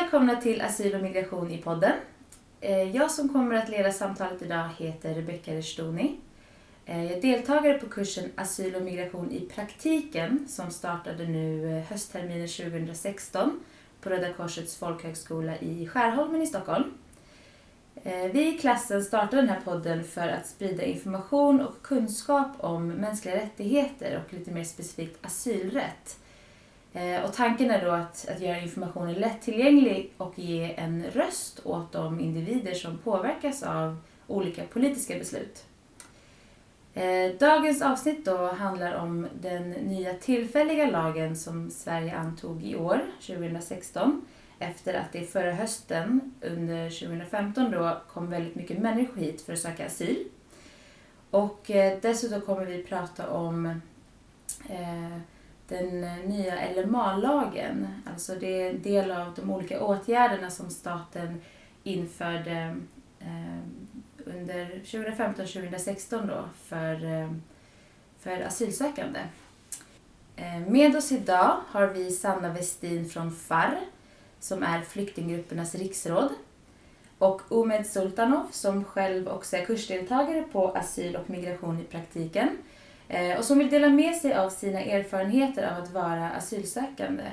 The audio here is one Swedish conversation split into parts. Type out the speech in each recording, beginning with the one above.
välkomna till Asyl och migration i podden. Eh, jag som kommer att leda samtalet idag heter Rebecka Restoni. Eh, jag är deltagare på kursen Asyl och migration i praktiken som startade nu eh, höstterminen 2016 på Röda Korsets folkhögskola i Skärholmen i Stockholm. Vi i klassen startade den här podden för att sprida information och kunskap om mänskliga rättigheter och lite mer specifikt asylrätt Eh, och tanken är då att, att göra informationen lättillgänglig och ge en röst åt de individer som påverkas av olika politiska beslut. Eh, dagens avsnitt då handlar om den nya tillfälliga lagen som Sverige antog i år, 2016, efter att det förra hösten, under 2015, då kom väldigt mycket människor hit för att söka asyl. Och eh, dessutom kommer vi prata om eh, den eh, nya LMA-lagen. Alltså det är en del av de olika åtgärderna som staten införde eh, under 2015-2016 då för, eh, för asylsökande. Med oss idag har vi Sanna Westin från FAR som är flyktinggruppernas riksråd och Omed Sultanov som själv också är kursdeltagare på asyl och migration i praktiken Eh, och som vill dela med sig av sina erfarenheter av att vara asylsökande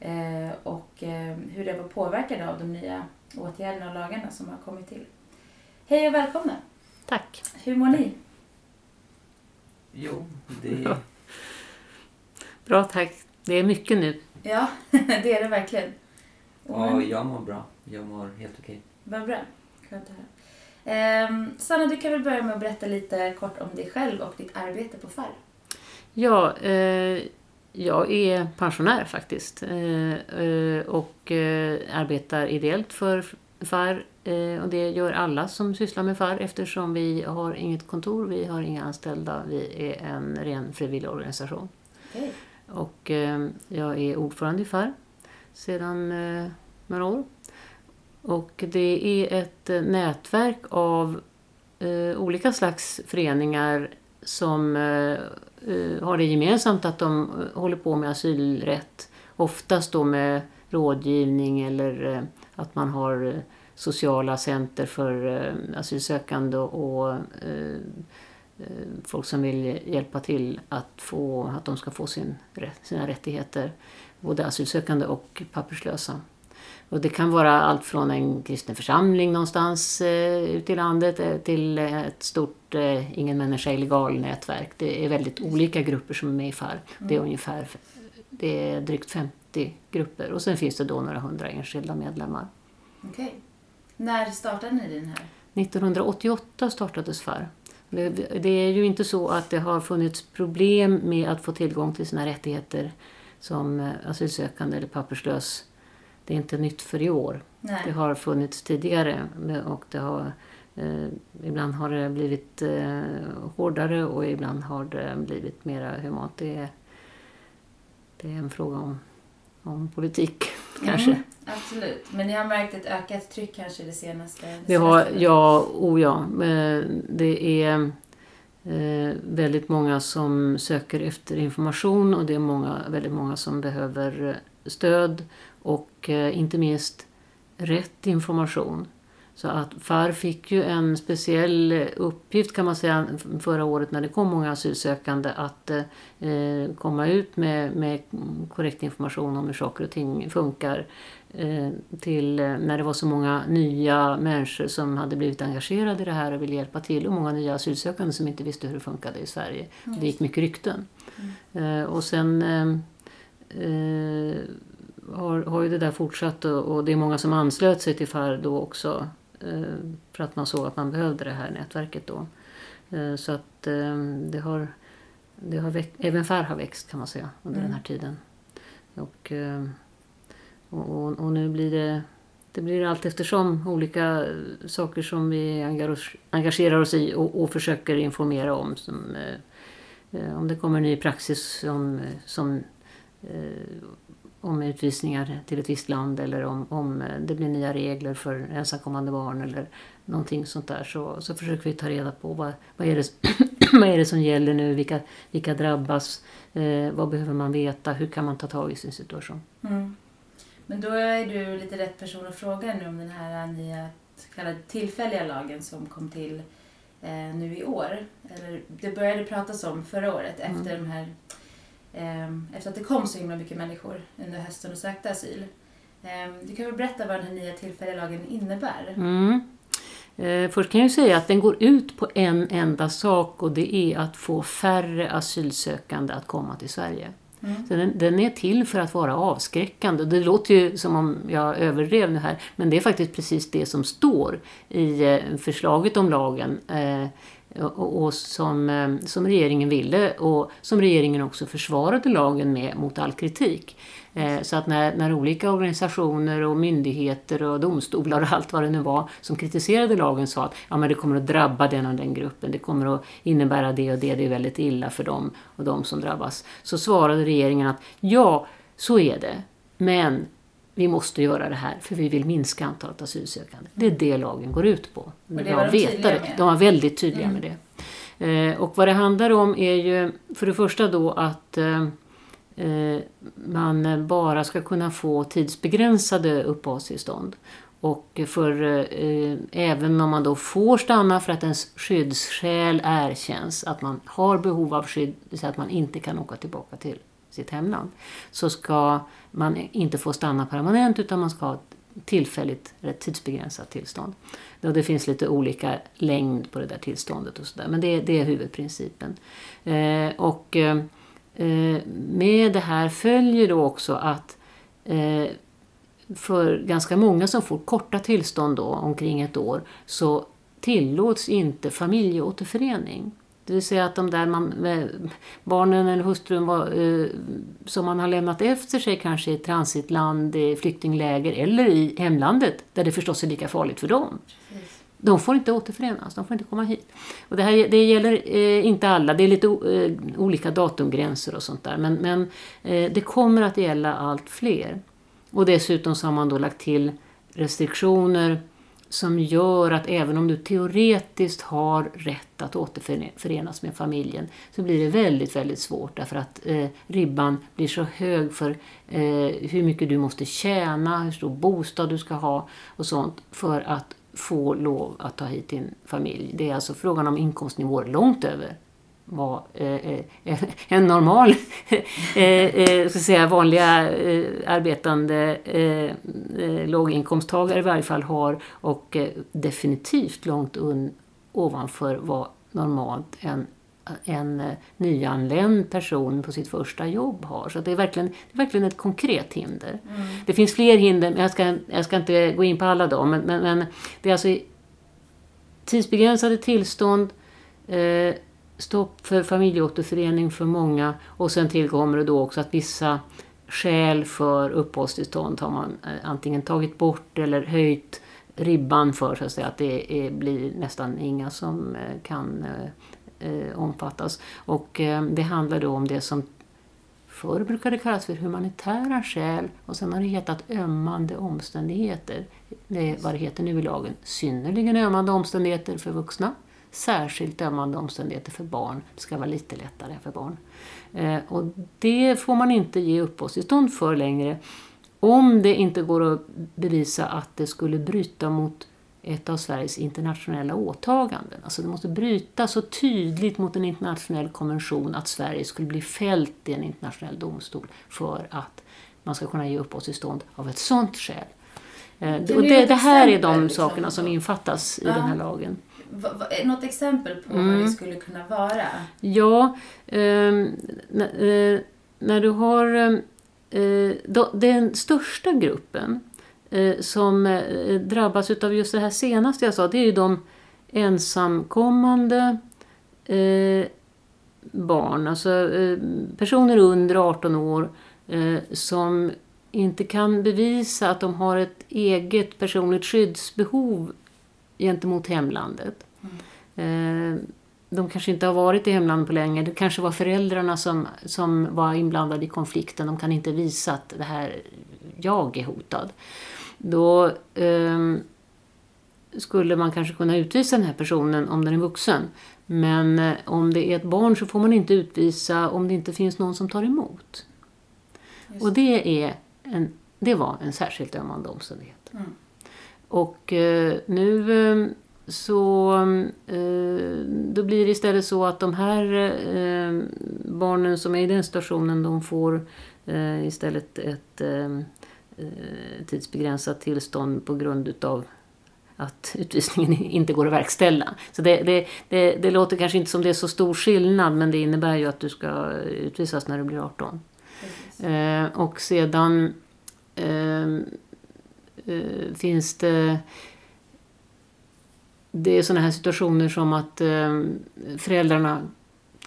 eh, och eh, hur det var påverkade av de nya åtgärderna och lagarna som har kommit till. Hej och välkomna! Tack! Hur mår ni? Jo, det är... Bra tack. Det är mycket nu. Ja, det är det verkligen. Ja, jag mår bra. Jag mår helt okej. Vad bra. Skönt att höra. Eh, Sanna, du kan väl börja med att berätta lite kort om dig själv och ditt arbete på FAR. Ja, eh, jag är pensionär faktiskt eh, eh och arbetar ideellt för FAR och det gör alla som sysslar med FAR eftersom vi har inget kontor, vi har inga anställda, vi är en ren frivillig organisation. Okay. Och jag är ordförande i FAR sedan några år. Och det är ett eh, nätverk av eh, olika slags föreningar som eh, eh har det gemensamt att de eh, håller på med asylrätt. Oftast då med rådgivning eller eh, att man har sociala center för asylsökande och folk som vill hjälpa till att, få, att de ska få sin, sina rättigheter. Både asylsökande och papperslösa. Och det kan vara allt från en kristen församling någonstans eh, ute i landet eh, till ett stort eh, ingen människa illegal nätverk. Det är väldigt olika grupper som är med i FAR. Mm. Det är ungefär det är drygt 50 grupper och sen finns det då några hundra enskilda medlemmar. Okej. Okay. När startade ni den här? 1988 startades FAR. Det, det är ju inte så att det har funnits problem med att få tillgång till sina rättigheter som eh, asylsökande eller papperslös det är inte nytt för i år. Nej. Det har funnits tidigare och det har, eh, ibland har det blivit eh, hårdare och ibland har det blivit mer humant. Det är, det är en fråga om, om politik kanske. Mm, absolut. Men ni har märkt ett ökat tryck kanske det senaste? Det vi har, ja, oh ja. Det är eh, väldigt många som söker efter information och det är många, väldigt många som behöver stöd och eh, inte minst rätt information. Så att FAR fick ju en speciell uppgift kan man säga förra året när det kom många asylsökande att eh, komma ut med, med korrekt information om hur saker och ting funkar. Eh, till eh, när det var så många nya människor som hade blivit engagerade i det här och ville hjälpa till och många nya asylsökande som inte visste hur det funkade i Sverige. Mm. Det gick mycket rykten. Mm. Eh, och sen eh, har, har ju det där fortsatt och, och, det är många som anslöt sig till FAR då också eh, för att man såg att man behövde det här nätverket då. Eh, så att eh, det har, det har växt, även FAR har växt kan man säga under mm. den här tiden. Och, eh, och, och, nu blir det det blir allt eftersom olika saker som vi engagerar oss i och, och försöker informera om. Som, eh, eh, om det kommer ny praxis som, som om utvisningar till ett visst land eller om, om det blir nya regler för ensamkommande barn eller någonting sånt där så, så försöker vi ta reda på vad, vad, är, det, vad är det som gäller nu, vilka, vilka drabbas, eh, vad behöver man veta, hur kan man ta tag i sin situation. Mm. Men då är du lite rätt person att fråga nu om den här nya så kallade tillfälliga lagen som kom till eh, nu i år. Eller det började pratas om förra året Mm. efter de här efter att det kom så himla mycket människor under hösten och sökte asyl. Eh, du kan väl berätta vad den här nya tillfälliga lagen innebär? Mm. Eh, först kan jag säga att den går ut på en enda sak och det är att få färre asylsökande att komma till Sverige. Mm. Så den, den är till för att vara avskräckande. Det låter ju som om jag överdrev nu här, men det är faktiskt precis det som står i eh, förslaget om lagen eh, och, och som, eh, som regeringen ville och som regeringen också försvarade lagen med mot all kritik. Eh, så att när, när olika organisationer och myndigheter och domstolar och allt vad det nu var som kritiserade lagen sa att ja, men det kommer att drabba den och den gruppen, det kommer att innebära det och det, det är väldigt illa för dem och de som drabbas. Så svarade regeringen att ja, så är det, men vi måste göra det här för vi vill minska antalet asylsökande. Det är det lagen går ut på. det Bra var de att veta tydliga det. med. De var väldigt tydliga Mm. med det. Eh, och vad det handlar om är ju för det första då att eh, eh, man bara ska kunna få tidsbegränsade uppehållstillstånd. Och för, eh, även om man då får stanna för att ens skyddsskäl erkänns, att man har behov av skydd, säga att man inte kan åka tillbaka till sitt hemland, så ska man inte får stanna permanent utan man ska ha ett tillfälligt eller tidsbegränsat tillstånd. Och det finns lite olika längd på det där tillståndet och sådär, men det, det är huvudprincipen. Eh, och eh, eh, med det här följer då också att eh, för ganska många som får korta tillstånd då, omkring ett år, så tillåts inte familjeåterförening. Det vill säga att de där man, med barnen eller hustrun var, eh, som man har lämnat efter sig kanske i transitland, i flyktingläger eller i hemlandet, där det förstås är lika farligt för dem. Precis. De får inte återförenas, de får inte komma hit. Och det, här, det gäller eh, inte alla, det är lite o- eh, olika datumgränser och sånt där. Men, men eh, det kommer att gälla allt fler. Och dessutom så har man då lagt till restriktioner som gör att även om du teoretiskt har rätt att återförenas med familjen så blir det väldigt, väldigt svårt därför att eh, ribban blir så hög för eh, hur mycket du måste tjäna, hur stor bostad du ska ha och sånt för att få lov att ta hit din familj. Det är alltså frågan om inkomstnivåer långt över vad eh, eh, en normal, eh, eh, ska säga vanliga eh, arbetande eh, eh, låginkomsttagare i varje fall har och definitivt långt un, ovanför vad normalt en, en nyanländ person på sitt första jobb har. Så det är verkligen, det är verkligen ett konkret hinder. Mm. Det finns fler hinder, men jag ska, jag ska inte gå in på alla dem. Men, men, men det är alltså tidsbegränsade tillstånd, eh, stopp för familjeåterförening för många och sen tillkommer det då också att vissa skäl för uppehållstillstånd har man eh, antingen tagit bort eller höjt ribban för så att säga att det är, blir nästan inga som eh, kan eh, eh, omfattas. Och eh, det handlar då om det som Förr brukade kallas för humanitära skäl och sen har det hetat ömmande omständigheter. Det är vad det heter nu i lagen. Synnerligen ömmande omständigheter för vuxna. Särskilt ömmande omständigheter för barn. Det ska vara lite lättare för barn. Eh, och det får man inte ge uppehållstillstånd för längre om det inte går att bevisa att det skulle bryta mot ett av Sveriges internationella åtaganden. Alltså det måste bryta så tydligt mot en internationell konvention att Sverige skulle bli fällt i en internationell domstol för att man ska kunna ge uppehållstillstånd av ett sådant skäl. Eh, det, ett det här är de liksom, sakerna som infattas i den här lagen. Något exempel på Mm. vad det skulle kunna vara? Ja, ehm, eh, när du har ehm, eh, då, den största gruppen eh, som eh, drabbas av just det här senaste jag sa, det är ju de ensamkommande eh, barn, alltså eh, personer under 18 år som inte kan bevisa att de har ett eget personligt skyddsbehov gentemot hemlandet. Eh, de kanske inte har varit i hemlandet på länge. Det kanske var föräldrarna som, som var inblandade i konflikten. De kan inte visa att det här, jag är hotad. Då ehm, skulle man kanske kunna utvisa den här personen om den är vuxen. Men eh, om det är ett barn så får man inte utvisa om det inte finns någon som tar emot. Just Och det är en det var en särskilt ömmande omständighet. Mm. Och eh, nu eh, så eh, då blir det istället så att de här barnen som är i den situationen de får istället ett tidsbegränsat tillstånd på grund utav att utvisningen inte går att verkställa. Så det, det, det, det, låter kanske inte som det är så stor skillnad men det innebär ju att du ska utvisas när du blir 18. Eh, och sedan eh, finns det det är sådana här situationer som att eh, föräldrarna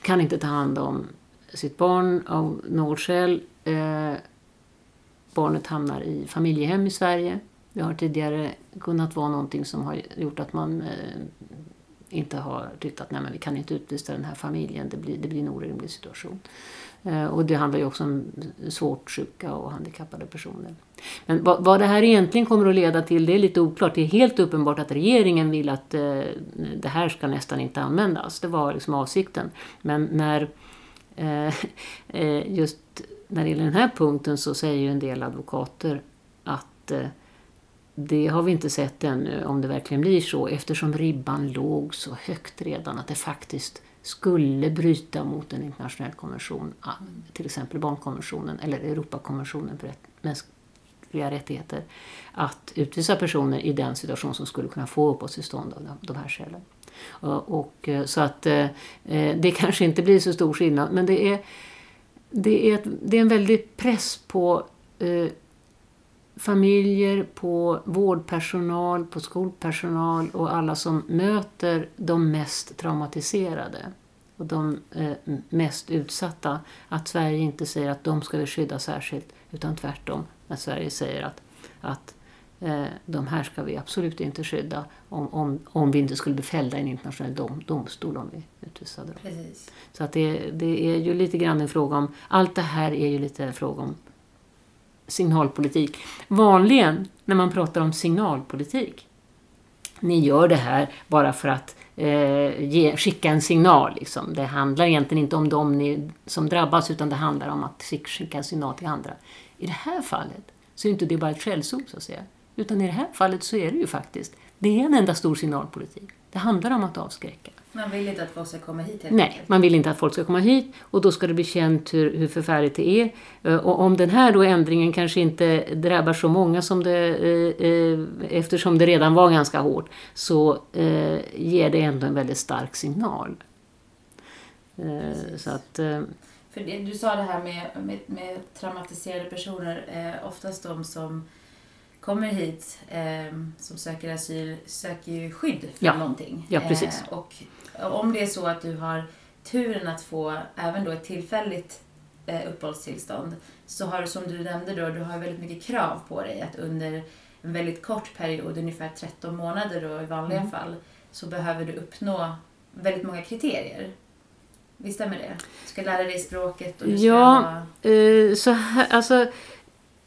kan inte ta hand om sitt barn av något skäl. Eh, barnet hamnar i familjehem i Sverige. Det har tidigare kunnat vara någonting som har gjort att man eh, inte har tyckt att nej, men vi kan inte utvisa den här familjen, det blir, det blir en orimlig situation. Eh, och det handlar ju också om svårt sjuka och handikappade personer. Men vad, vad, det här egentligen kommer att leda till det är lite oklart. Det är helt uppenbart att regeringen vill att eh, det här ska nästan inte användas. Det var liksom avsikten. Men när eh, eh just när det gäller den här punkten så säger ju en del advokater att eh, det har vi inte sett ännu om det verkligen blir så eftersom ribban låg så högt redan att det faktiskt skulle bryta mot en internationell konvention, ah, till exempel barnkonventionen eller Europakonventionen för mänskliga rättigheter, att utvisa personer i den situation som skulle kunna få uppehållstillstånd av de här skälen. Och, eh, så att eh, eh, det kanske inte blir så stor skillnad, men det är, det är, det är en väldig press på familjer, på vårdpersonal, på skolpersonal och alla som möter de mest traumatiserade och de eh, mest utsatta. Att Sverige inte säger att de ska vi skydda särskilt utan tvärtom. Att Sverige säger att, att eh, de här ska vi absolut inte skydda om, om, om vi inte skulle bli fällda i en internationell dom, domstol om vi utvisade dem. Precis. Så att det, det är ju lite grann en fråga om, allt det här är ju lite en fråga om signalpolitik. Vanligen när man pratar om signalpolitik, ni gör det här bara för att eh, ge, skicka en signal. Liksom. Det handlar egentligen inte om dem ni, som drabbas utan det handlar om att skicka en signal till andra. I det här fallet så är inte det bara ett skällsord så att säga. Utan i det här fallet så är det ju faktiskt, det är en enda stor signalpolitik. Det handlar om att avskräcka. Man vill inte att folk ska komma hit helt Nej, man vill inte att folk ska komma hit och då ska det bli känt hur, hur förfärligt det är. Eh, och om den här då ändringen kanske inte drabbar så många som det, eh, eh, eftersom det redan var ganska hårt, så eh, ger det ändå en väldigt stark signal. Eh, så att, För det, du sa det här med, med, med traumatiserade personer, eh, oftast de som kommer hit eh, som söker asyl söker ju skydd för ja. någonting. Ja, precis. Eh, och om det är så att du har turen att få även då ett tillfälligt eh, uppehållstillstånd så har du som du nämnde då, du har väldigt mycket krav på dig att under en väldigt kort period, ungefär 13 månader då i vanliga mm. fall, så behöver du uppnå väldigt många kriterier. Visst stämmer det? Du ska lära dig språket och du ska Ja, ha... eh, så här, alltså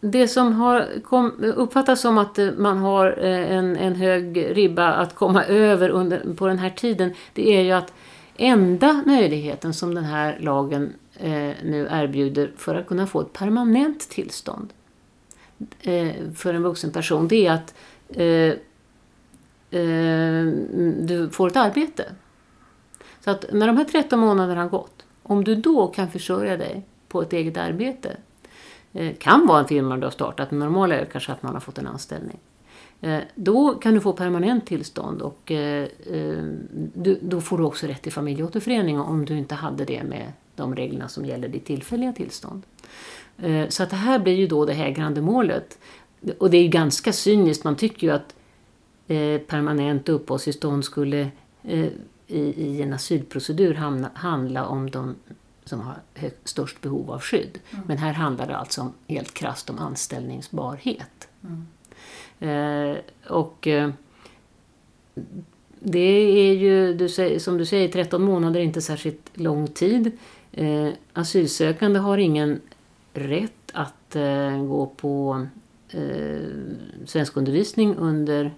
det som har kom, uppfattas som att eh, man har eh, en, en hög ribba att komma över under, på den här tiden, det är ju att enda möjligheten som den här lagen eh, nu erbjuder för att kunna få ett permanent tillstånd eh, för en vuxen person, det är att eh, eh du får ett arbete. Så att när de här 13 månaderna har gått, om du då kan försörja dig på ett eget arbete, Eh, kan vara en firma du har startat, men normalt är det kanske att man har fått en anställning. Eh, då kan du få permanent tillstånd och eh, då får du också rätt till familjeåterförening om du inte hade det med de reglerna som gäller ditt tillfälliga tillstånd. Så att det här blir ju då det hägrande målet. Och det är ju ganska cyniskt, man tycker ju att permanent uppehållstillstånd skulle i en asylprocedur handla om de som har störst behov av skydd. Mm. Men här handlar det alltså om, helt krasst om anställningsbarhet. Mm. Eh, och eh, det är ju, du säger, som du säger, 13 månader är inte särskilt lång tid. Eh, asylsökande har ingen rätt att eh, gå på eh, svenskundervisning under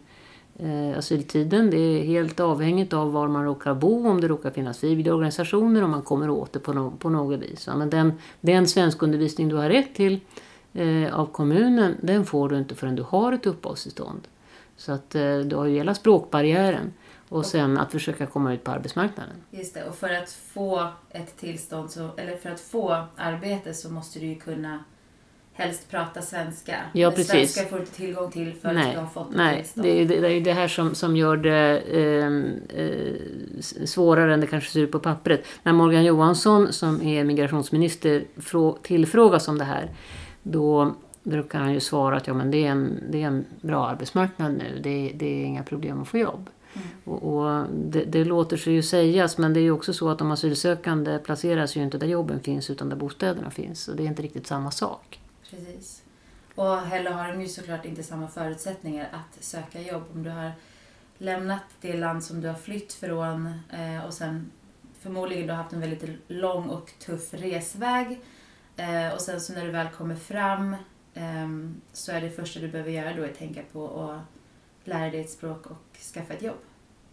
Eh, asyltiden. Det är helt avhängigt av var man råkar bo, om det råkar finnas frivilligorganisationer, om man kommer åt det på, no på något vis. Men den, den svenskundervisning du har rätt till eh, av kommunen, den får du inte förrän du har ett uppehållstillstånd. Så att eh, du har ju hela språkbarriären och sen att försöka komma ut på arbetsmarknaden. Just det, och för att få ett tillstånd, så, eller för att få arbete så måste du ju kunna helst prata svenska. Ja, precis. svenska får du inte tillgång till förrän Nej, du har fått Nej, tillstånd. det är det, det, är det här som, som gör det eh, eh, svårare än det kanske ser ut på pappret. När Morgan Johansson som är migrationsminister frå, tillfrågas om det här då brukar han ju svara att ja, men det, är en, det är en bra arbetsmarknad nu, det, det är inga problem att få jobb. Mm. Och, och det, det låter sig ju sägas men det är ju också så att de asylsökande placeras ju inte där jobben finns utan där bostäderna finns. Och det är inte riktigt samma sak. Precis. Och heller har de ju såklart inte samma förutsättningar att söka jobb om du har lämnat det land som du har flytt från eh, och sen förmodligen du har haft en väldigt lång och tuff resväg eh, och sen så när du väl kommer fram eh, så är det första du behöver göra då att tänka på att lära dig ett språk och skaffa ett jobb.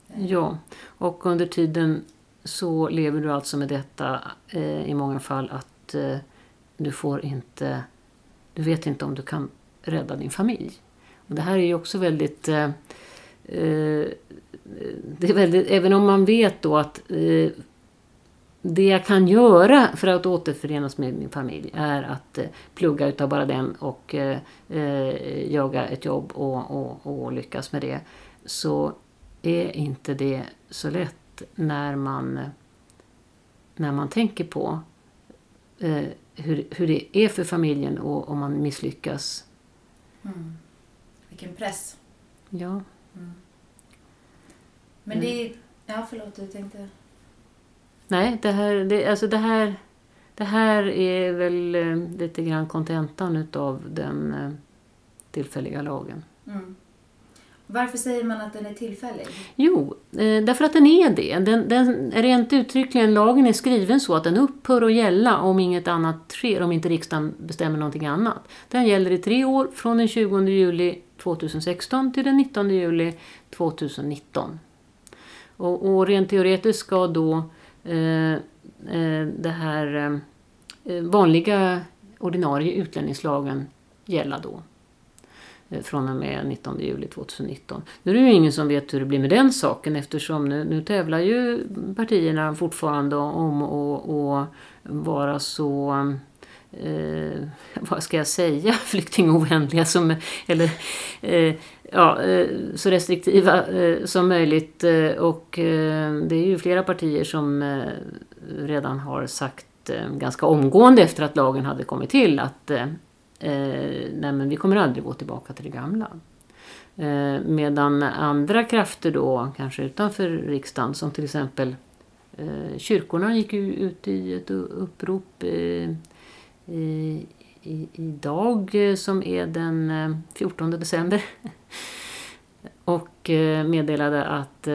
Eh, Ja, och under tiden så lever du alltså med detta eh, i många fall att eh, du får inte, du vet inte om du kan rädda din familj. Och det här är ju också väldigt, eh, eh, det är väldigt, även om man vet då att eh, det jag kan göra för att återförenas med min familj är att eh, plugga utav bara den och eh, eh jaga ett jobb och, och, och lyckas med det. Så är inte det så lätt när man, när man tänker på eh, hur, hur det är för familjen och om man misslyckas. Mm. Vilken press. Ja, Mm. Men det är... Ja, förlåt, du tänkte... nej, det här, det, alltså det här, det här är väl eh, lite grann kontentan utav den eh, tillfälliga lagen. Mm. Varför säger man att den är tillfällig? Jo, eh, därför att den är det. Den, den är rent uttryckligen, lagen är skriven så att den upphör att gälla om inget annat sker, om inte riksdagen bestämmer någonting annat. Den gäller i tre år, från den 20 juli 2016 till den 19 juli 2019. Och, och rent teoretiskt ska då eh, eh, det här eh, vanliga ordinarie utlänningslagen gälla då Eh, från och med 19 juli 2019. Nu är det ju ingen som vet hur det blir med den saken eftersom nu, nu tävlar ju partierna fortfarande om att vara så eh, vad ska jag säga, flyktingovänliga som, eller eh, ja, eh, så restriktiva eh, som möjligt. Eh, och eh, det är ju flera partier som eh, redan har sagt eh, ganska omgående efter att lagen hade kommit till att eh, eh, nej men vi kommer aldrig gå tillbaka till det gamla. Eh, medan andra krafter då, kanske utanför riksdagen, som till exempel eh, kyrkorna gick ju ut i ett upprop eh, i, i, idag eh, som är den eh, 14 december och eh, meddelade att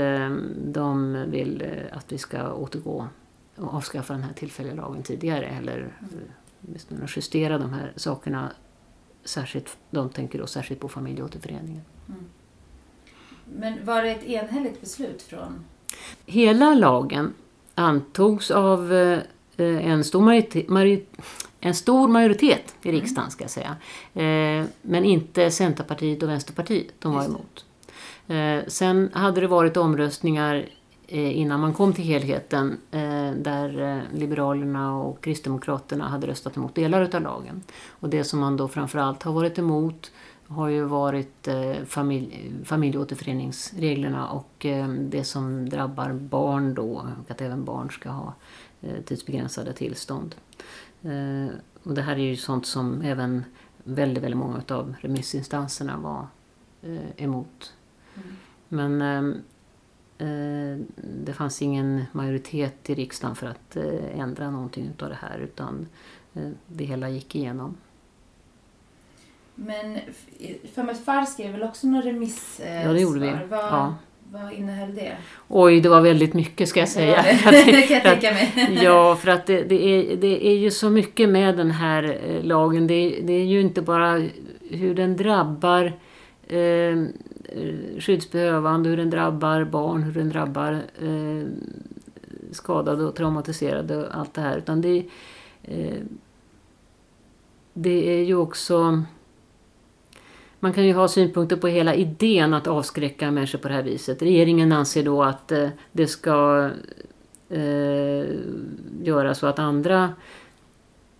de vill att vi ska återgå och avskaffa den här tillfälliga lagen tidigare eller åtminstone justera de här sakerna särskilt, de tänker då särskilt på familjeåterföreningen. Men var det ett enhälligt beslut från... Hela lagen antogs av eh, en stor majoritet, majori- en stor majoritet i riksdagen ska jag säga. Eh, men inte Centerpartiet och Vänsterpartiet, de var emot. Eh, sen hade det varit omröstningar innan man kom till helheten eh, där eh, Liberalerna och Kristdemokraterna hade röstat emot delar utav lagen. Och det som man då framförallt har varit emot har ju varit eh, familj, familjeåterföreningsreglerna och eh, det som drabbar barn då, och att även barn ska ha eh, tidsbegränsade tillstånd. Eh, och det här är ju sånt som även väldigt, väldigt många av remissinstanserna var eh, emot. Mm. Men ehm, eh, det fanns ingen majoritet i riksdagen för att eh, ändra någonting utav det här utan eh, det hela gick igenom. Men för mig FAR skrev väl också några remissvar? Ja, det gjorde vi. Vad, Ja. vad innehöll det? Oj, det var väldigt mycket ska jag säga. Det, det. kan jag tänka mig. Ja, för att det, det, är, det är ju så mycket med den här eh, lagen. Det, det är ju inte bara hur den drabbar eh, Eh, skyddsbehövande, hur den drabbar barn, hur den drabbar eh, skadade och traumatiserade och allt det här. Utan det, eh, det är ju också... Man kan ju ha synpunkter på hela idén att avskräcka människor på det här viset. Regeringen anser då att eh, det ska eh, göra så att andra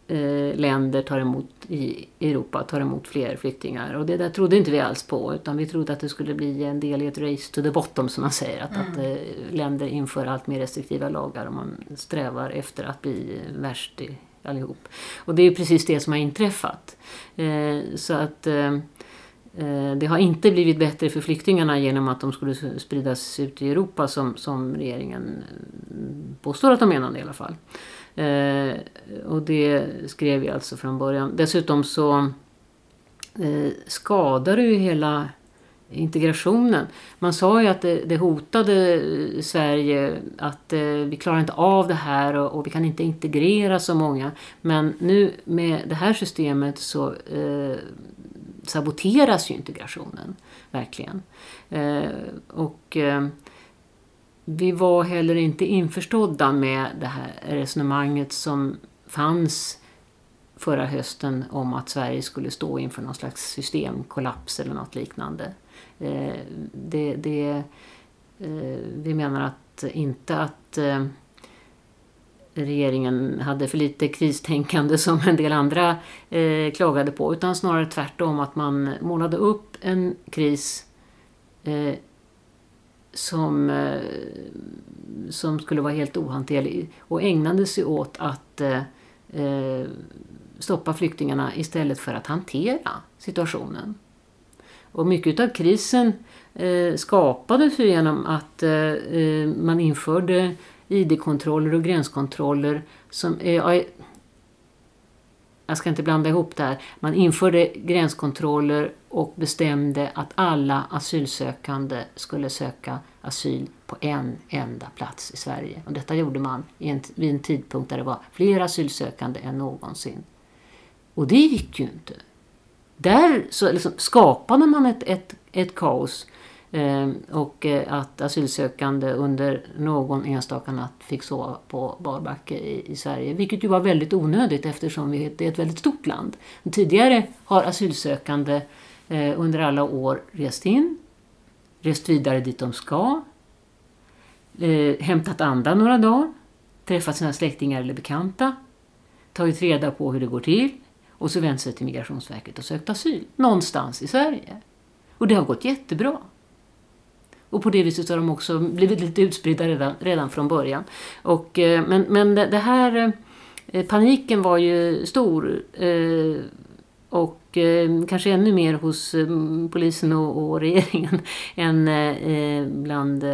eh, länder tar emot, i Europa tar emot fler flyktingar. Och det där trodde inte vi alls på utan vi trodde att det skulle bli en del i ett race to the bottom som man säger. Att, mm. att eh, länder inför allt mer restriktiva lagar och man strävar efter att bli värst i allihop. Och det är precis det som har inträffat. Eh, så att det har inte blivit bättre för flyktingarna genom att de skulle spridas ut i Europa som, som regeringen påstår att de menade i alla fall. Eh, och det skrev vi alltså från början. Dessutom så eh, skadar det ju hela integrationen. Man sa ju att det, det hotade eh, Sverige, att eh, vi klarar inte av det här och, och, vi kan inte integrera så många. Men nu med det här systemet så eh, saboteras ju integrationen, verkligen. Eh, och eh, vi var heller inte införstådda med det här resonemanget som fanns förra hösten om att Sverige skulle stå inför någon slags systemkollaps eller något liknande. Eh, det, det, eh, vi menar att inte att eh, regeringen hade för lite kristänkande som en del andra klagade på utan snarare tvärtom att man målade upp en kris som, eh, som skulle vara helt ohanterlig och ägnade sig åt att eh, eh, stoppa flyktingarna istället för att hantera situationen. Och mycket av krisen eh, skapades ju genom att eh, eh man införde ID-kontroller och gränskontroller som, eh, jag ska inte blanda ihop det här, man införde gränskontroller och bestämde att alla asylsökande skulle söka asyl på en enda plats i Sverige. Och detta gjorde man vid en tidpunkt där det var fler asylsökande än någonsin. Och det gick ju inte. Där så liksom skapade man ett, ett, ett kaos Ehm, och eh, att asylsökande under någon enstaka natt fick sova på barbacke i, i Sverige. Vilket ju var väldigt onödigt eftersom vi, det är ett väldigt stort land. Tidigare har asylsökande eh, under alla år rest in, rest vidare dit de ska, eh, hämtat andan några dagar, träffat sina släktingar eller bekanta, tagit reda på hur det går till och så vänt sig till Migrationsverket och sökt asyl någonstans i Sverige. Och det har gått jättebra. Och på det viset har de också blivit lite utspridda redan, redan från början. Och, eh, men, men det här eh, paniken var ju stor. Eh, och Eh, kanske ännu mer hos eh, polisen och, och regeringen än eh, bland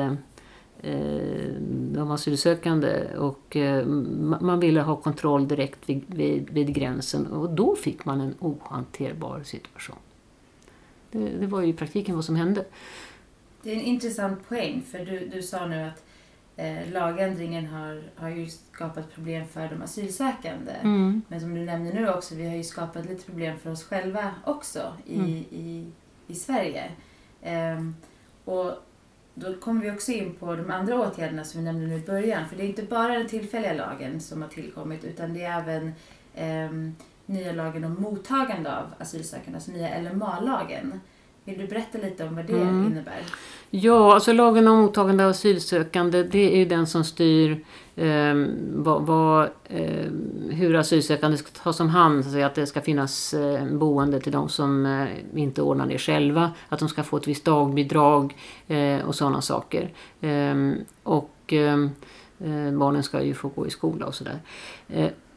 de asylsökande. Och man ville ha kontroll direkt vid, vid, vid gränsen och då fick man en ohanterbar situation. Det, det var ju i praktiken vad som hände. Det är en intressant poäng för du, du sa nu att eh, lagändringen har, har ju skapat problem för de asylsökande. Mm. Men som du nämner nu också, vi har ju skapat lite problem för oss själva också i, mm. i, i Sverige. Um, och då kommer vi också in på de andra åtgärderna som vi nämnde nu i början. För det är inte bara den tillfälliga lagen som har tillkommit utan det är även um, nya lagen om mottagande av asylsökande, alltså nya LMA-lagen. Vill du berätta lite om vad det mm. innebär? Ja, alltså lagen om mottagande av asylsökande det är ju den som styr eh, vad, vad, eh, hur asylsökande ska tas om hand. Så att det ska finnas eh, boende till de som eh, inte ordnar det själva. Att de ska få ett visst dagbidrag eh, och sådana saker. Ehm, och ehm, eh, barnen ska ju få gå i skola och sådär.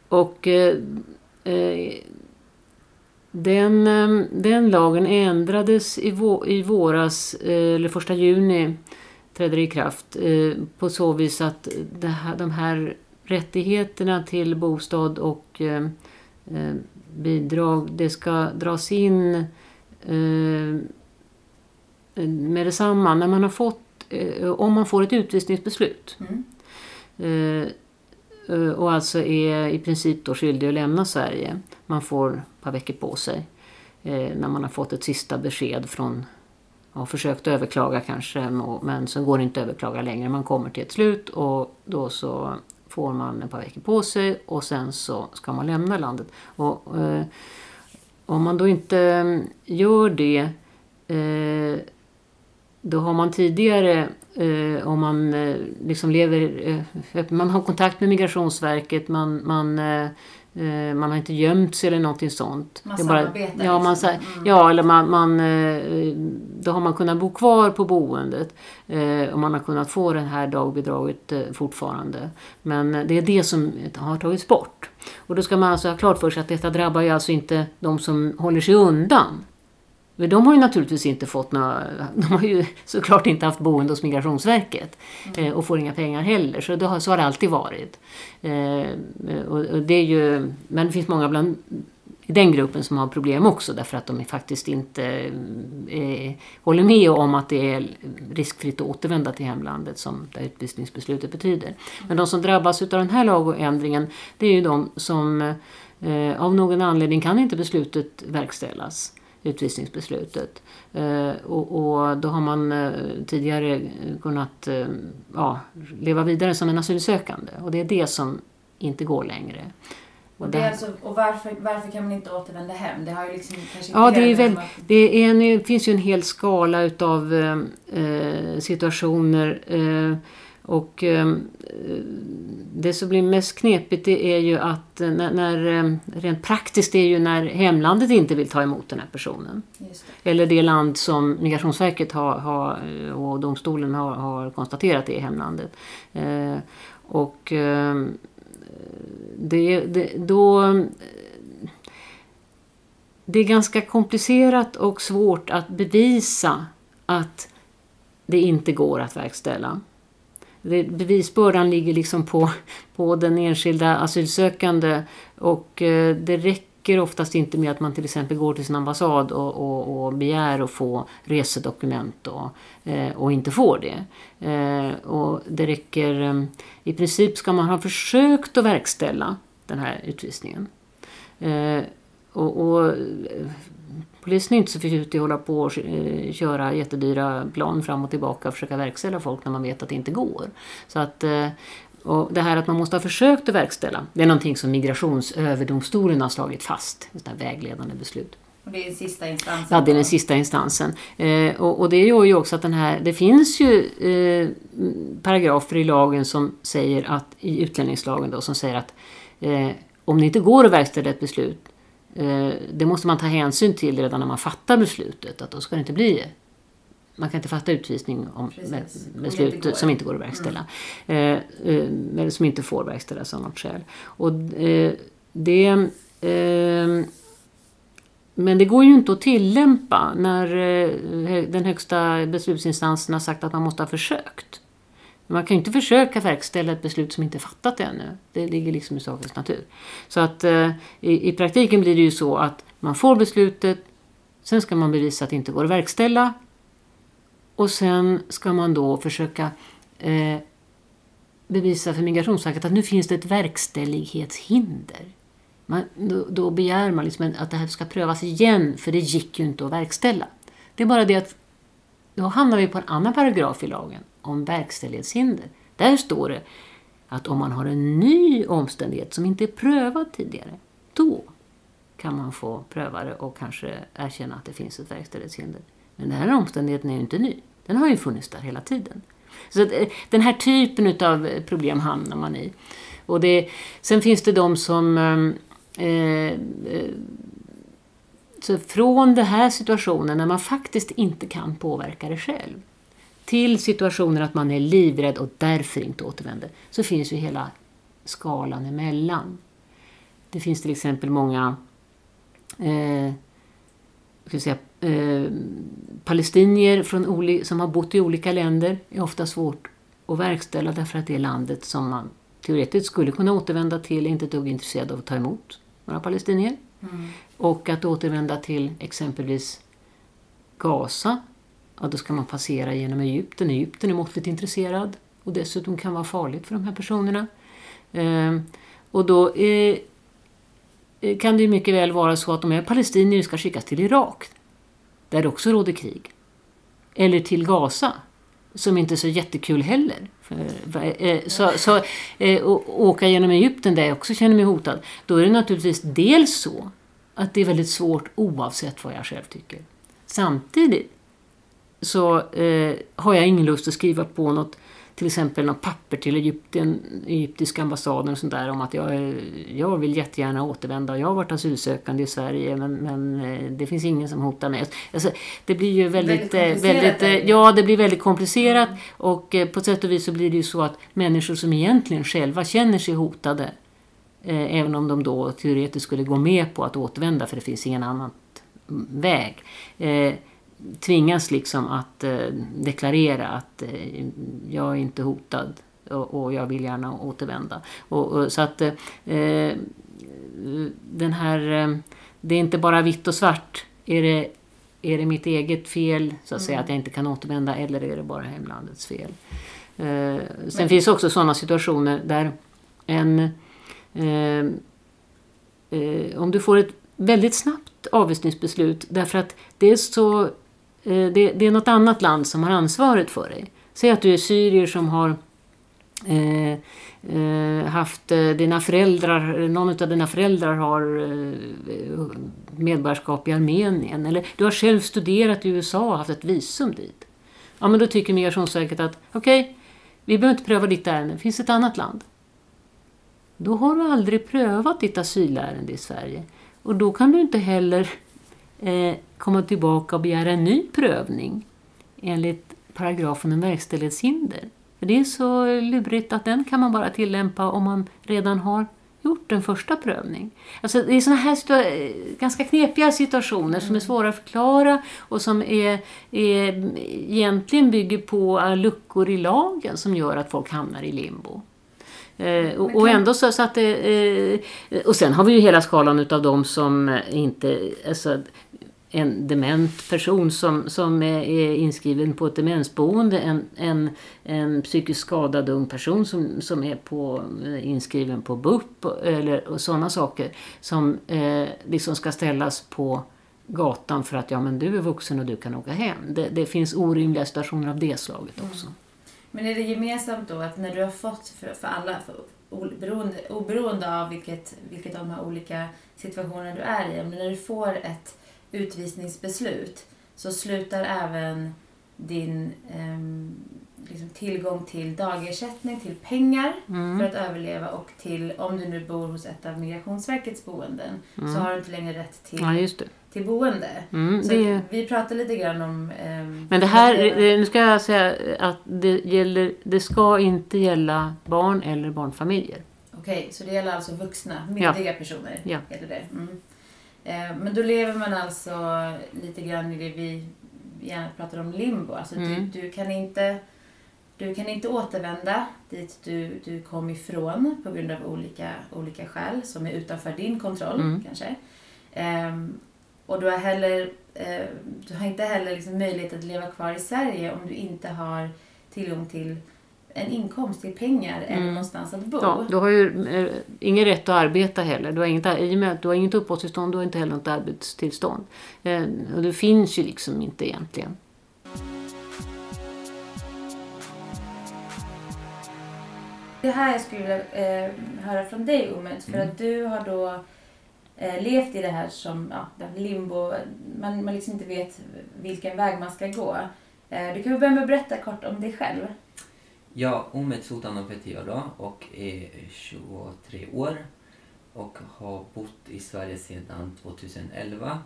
och den, ehm, den lagen ändrades i, vå, i våras, eh, eller första juni trädde i kraft eh, på så vis att här, de här rättigheterna till bostad och ehm, eh, bidrag det ska dras in med detsamma när man har fått, om man får ett utvisningsbeslut. Mm. Och alltså är i princip då skyldig att lämna Sverige. Man får ett par veckor på sig eh, när man har fått ett sista besked från har försökt överklaga kanske men så går det inte att överklaga längre. Man kommer till ett slut och då så får man ett par veckor på sig och sen så ska man lämna landet. Och, eh, om man då inte mm, gör det eh, då har man tidigare, eh, om man eh, liksom lever, eh, man har kontakt med Migrationsverket, man, man, eh, eh, man har inte gömt sig eller någonting sånt. Man samarbetar ja, man, liksom. Mm. ja, eller man, man, eh, då har man kunnat bo kvar på boendet och man har kunnat få det här dagbidraget fortfarande. Men det är det som har tagits bort. Och då ska man alltså ha klart för sig att detta drabbar ju alltså inte de som håller sig undan. Men de har ju naturligtvis inte fått några, de har ju såklart inte haft boende hos Migrationsverket eh, och får inga pengar heller. Så, det har, så har det alltid varit. Eh, och, det är ju, men det finns många bland i den gruppen som har problem också därför att de faktiskt inte eh, håller med om att det är riskfritt att återvända till hemlandet som det utvisningsbeslutet betyder. Men de som drabbas av den här lagändringen det är ju de som eh, av någon anledning kan inte beslutet verkställas utvisningsbeslutet. Eh, och, och då har man eh, tidigare kunnat eh, ja, leva vidare som en asylsökande och det är det som inte går längre. Och, det alltså, och varför, varför kan man inte återvända hem? Det har ju liksom kanske Ja, det, är väl, det, är en, finns ju en hel skala utav eh, situationer. Eh, och eh, det som blir mest knepigt det är ju att eh, när, när, eh, rent praktiskt det är ju när hemlandet inte vill ta emot den här personen. Eller det land som Migrationsverket har, har, och domstolen har, har konstaterat är hemlandet. Och det, det, då... Det är ganska komplicerat och svårt att bevisa att det inte går att verkställa. Bevisbördan ligger liksom på, på den enskilda asylsökande och eh, det räcker oftast inte med att man till exempel går till sin ambassad och, och, och begär att få resedokument och, eh, och inte får det. Eh, och det räcker, eh, i princip ska man ha försökt att verkställa den här utvisningen. Eh, och, och Polisen är inte så förtjust i att hålla på och eh, köra jättedyra plan fram och tillbaka och försöka verkställa folk när man vet att det inte går. Så att, eh, och det här att man måste ha försökt att verkställa, det är någonting som Migrationsöverdomstolen har slagit fast, ett vägledande beslut. Och det är den sista instansen. Ja, det är den sista instansen. Eh, och, och det gör ju också att den här, det finns ju eh, paragrafer i lagen som säger att, i utlänningslagen då, som säger att eh, om det inte går att verkställa ett beslut, det måste man ta hänsyn till redan när man fattar beslutet, att då ska det inte bli man kan inte fatta utvisning om Precis. inte beslut går. som inte går att verkställa. Eh, eh, eller som inte får verkställas av något skäl. Och eh, det... Eh, men det går ju inte att tillämpa när eh, den högsta beslutsinstansen har sagt att man måste ha försökt. Man kan ju inte försöka verkställa ett beslut som inte är fattat ännu. Det ligger liksom i sakens natur. Så att eh, i, i praktiken blir det ju så att man får beslutet, sen ska man bevisa att det inte går att verkställa och sen ska man då försöka eh, bevisa för Migrationsverket att nu finns det ett verkställighetshinder. Man, då, då begär man liksom att det här ska prövas igen, för det gick ju inte att verkställa. Det är bara det att då hamnar vi på en annan paragraf i lagen om verkställighetshinder. Där står det att om man har en ny omständighet som inte är prövad tidigare, då kan man få pröva det och kanske erkänna att det finns ett verkställighetshinder. Men den här omständigheten är ju inte ny. Den har ju funnits där hela tiden. Så att, eh, den här typen av eh, problem hamnar man i. Och det, sen finns det de som... Ehm, eh, eh, så från den här situationen när man faktiskt inte kan påverka det själv till situationer att man är livrädd och därför inte återvänder så finns ju hela skalan emellan. Det finns till exempel många eh, ska säga, eh, palestinier från som har bott i olika länder är ofta svårt att verkställa därför att det landet som man teoretiskt skulle kunna återvända till är inte ett dugg intresserad av att ta emot några palestinier. Mm. Och att återvända till exempelvis Gaza, ja då ska man passera genom Egypten. Egypten är måttligt intresserad och dessutom kan vara farligt för de här personerna. Eh, och då eh, eh kan det mycket väl vara så att de här palestinier ska skickas till Irak, där det också råder krig. Eller till Gaza, som inte är så jättekul heller. Eh, eh, så, så åka genom Egypten där jag också känner mig hotad, då är det naturligtvis dels så att det är väldigt svårt oavsett vad jag själv tycker. Samtidigt så eh, har jag ingen lust att skriva på något till exempel något papper till Egypten, egyptiska ambassaden och sånt där om att jag, jag vill jättegärna återvända. Jag har varit asylsökande i Sverige men, men eh, det finns ingen som hotar mig. Alltså, det blir ju väldigt, väldigt, väldigt eh, ja det blir väldigt komplicerat och eh, på sätt och vis så blir det ju så att människor som egentligen själva känner sig hotade även om de då teoretiskt skulle gå med på att återvända för det finns ingen annan väg tvingas liksom att eh, deklarera att eh, jag är inte hotad och, jag vill gärna återvända. Och, så att eh, den här, det är inte bara vitt och svart. Är det, är det mitt eget fel så att säga mm. att jag inte kan återvända eller är det bara hemlandets fel? Sen Men. finns också sådana situationer där en om du får ett väldigt snabbt avvisningsbeslut därför att det är så Eh, det, det, är något annat land som har ansvaret för dig. Säg att du är syrier som har eh, eh, haft eh, dina föräldrar, någon av dina föräldrar har eh, medborgarskap i Armenien. Eller du har själv studerat i USA och haft ett visum dit. Ja, men då tycker Migrationsverket att okej, okay, vi behöver inte pröva ditt ärende, det finns ett annat land. Då har du aldrig prövat ditt asylärende i Sverige. Och då kan du inte heller eh, komma tillbaka och begära en ny prövning enligt paragrafen om verkställighetshinder. För det är så lurigt att den kan man bara tillämpa om man redan har gjort en första prövning. Alltså det är sådana här ganska knepiga situationer som är mm. svåra att förklara och som är, är, egentligen bygger på luckor i lagen som gör att folk hamnar i limbo. Eh, och, och, ändå så, så att det, eh, Och sen har vi ju hela skalan utav de som inte... Alltså, en dement person som, som är inskriven på ett demensboende, en, en, en psykiskt skadad ung person som, som är på, inskriven på BUP eller och sådana saker som eh, liksom ska ställas på gatan för att ja men du är vuxen och du kan åka hem. Det, det finns orimliga situationer av det slaget mm. också. Mm. Men är det gemensamt då att när du har fått för, för alla, för, oberoende, oberoende av vilket, vilket av de här olika situationerna du är i, men när du får ett utvisningsbeslut så slutar även din um, liksom tillgång till dagersättning, till pengar mm. för att överleva och till, om du nu bor hos ett av Migrationsverkets boenden, mm. så har du inte längre rätt till, ja, till boende. Mm, det... Vi pratade lite grann om... Um, Men det här, det, nu ska jag säga att det, gäller, det ska inte gälla barn eller barnfamiljer. Okej, okay, så det gäller alltså vuxna, myndiga ja. personer? Ja. Heter det. Mm. Eh, men då lever man alltså lite grann i det vi gärna pratar om limbo. Alltså mm. du, du, kan inte, du kan inte återvända dit du, du kom ifrån på grund av olika, olika skäl som är utanför din kontroll mm. kanske. Um, och du har, heller, uh, du har inte heller liksom möjlighet att leva kvar i Sverige om du inte har tillgång till en inkomst i pengar mm. eller någonstans att bo. Ja, du har ju eh, ingen rätt att arbeta heller. Du har inget, I och med att du har inget uppehållstillstånd, du har inte heller något arbetstillstånd. Eh, och det finns ju liksom inte egentligen. Det här jag skulle vilja eh, höra från dig Omet, för mm. att du har då eh, levt i det här som ja, limbo, man, man liksom inte vet vilken väg man ska gå. Eh, du kan väl börja med att berätta kort om dig själv? Ja, Omet Sultanov heter jag då och är 23 år och har bott i Sverige sedan 2011.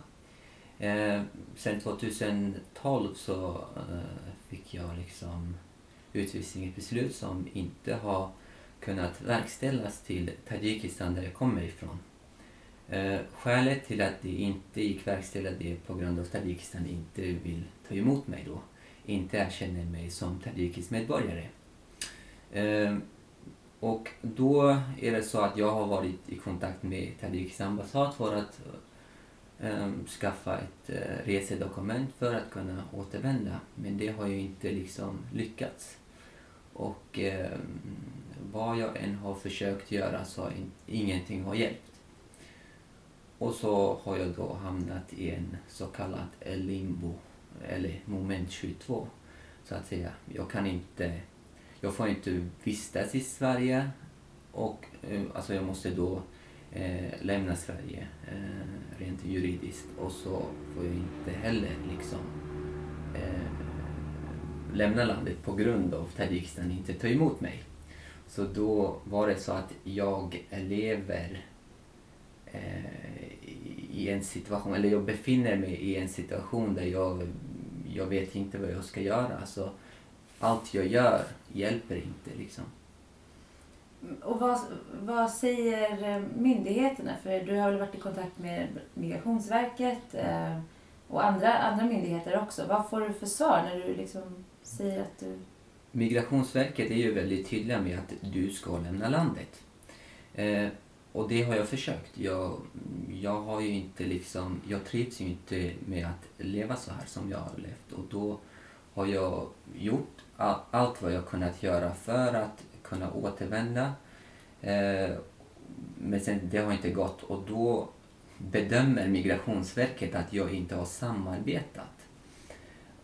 Eh, sen 2012 så eh, fick jag liksom utvisningsbeslut som inte har kunnat verkställas till Tadzjikistan där jag kommer ifrån. Eh, skälet till att det inte gick verkställa det på grund av att Tadzjikistan inte vill ta emot mig då, inte erkänner mig som tadzjikisk medborgare. Eh, och då är det så att jag har varit i kontakt med Tadiks ambassad för att eh, skaffa ett eh, resedokument för att kunna återvända. Men det har ju inte liksom lyckats. Och eh, vad jag än har försökt göra så har in, ingenting har hjälpt. Och så har jag då hamnat i en så kallad limbo, eller moment 22, så att säga. Jag kan inte jag får inte vistas i Sverige och eh, alltså jag måste då eh, lämna Sverige eh, rent juridiskt och så får jag inte heller liksom eh, lämna landet på grund av att Tadzjikistan inte tar emot mig. Så då var det så att jag lever eh, i en situation, eller jag befinner mig i en situation där jag, jag vet inte vad jag ska göra. Alltså, allt jag gör hjälper inte liksom. Och vad, vad säger myndigheterna? För du har väl varit i kontakt med Migrationsverket eh, och andra, andra myndigheter också. Vad får du för svar när du liksom säger att du... Migrationsverket är ju väldigt tydliga med att du ska lämna landet. Eh, och det har jag försökt. Jag, jag har ju inte liksom, jag trivs ju inte med att leva så här som jag har levt och då har jag gjort allt vad jag kunnat göra för att kunna återvända. Eh, men sen, det har inte gått och då bedömer Migrationsverket att jag inte har samarbetat.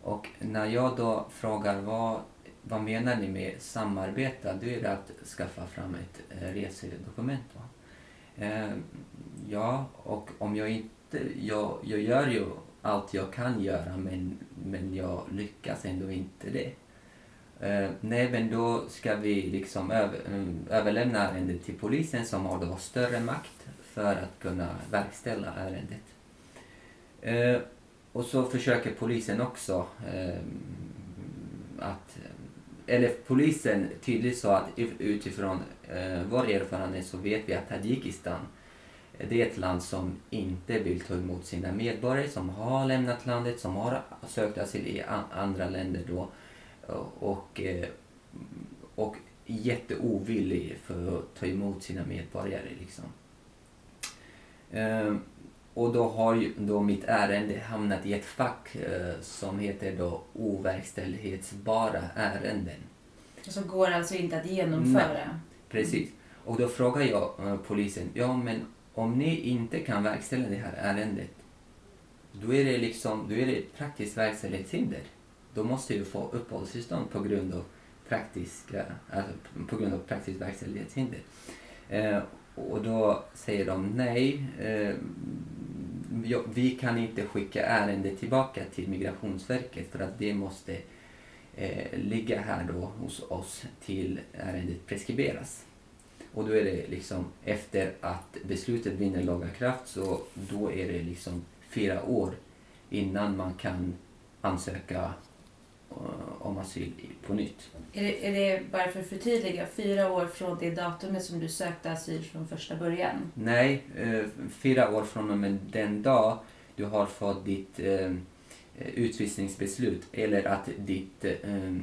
Och när jag då frågar vad, vad menar ni med samarbeta, då är det att skaffa fram ett eh, resedokument. Va? Eh, ja, och om jag inte... Jag, jag gör ju allt jag kan göra men, men jag lyckas ändå inte det. Eh, nej, men då ska vi liksom över, eh, överlämna ärendet till polisen som har då större makt för att kunna verkställa ärendet. Eh, och så försöker polisen också eh, att eller polisen tydligt sa att utifrån eh, vår erfarenhet så vet vi att Tadzjikistan eh, det är ett land som inte vill ta emot sina medborgare som har lämnat landet, som har sökt asyl i andra länder då och, eh, och jätteovillig för att ta emot sina medborgare. Liksom. Ehm, och då har då mitt ärende hamnat i ett fack eh, som heter då overkställighetsbara ärenden. Så går alltså inte att genomföra? Nej, precis. Och då frågar jag eh, polisen, ja men om ni inte kan verkställa det här ärendet, då är det liksom, då är det ett praktiskt verkställighetshinder. Då måste ju få uppehållstillstånd på grund av praktiska, alltså på grund av praktiskt verkställighetshinder. Eh, och då säger de nej, eh, vi kan inte skicka ärendet tillbaka till Migrationsverket för att det måste eh, ligga här då hos oss till ärendet preskriberas. Och då är det liksom efter att beslutet vinner laga kraft så då är det liksom fyra år innan man kan ansöka om asyl på nytt. Är det, är det, bara för att förtydliga, fyra år från det datumet som du sökte asyl från första början? Nej, eh, fyra år från och med den dag du har fått ditt eh, utvisningsbeslut eller att ditt eh,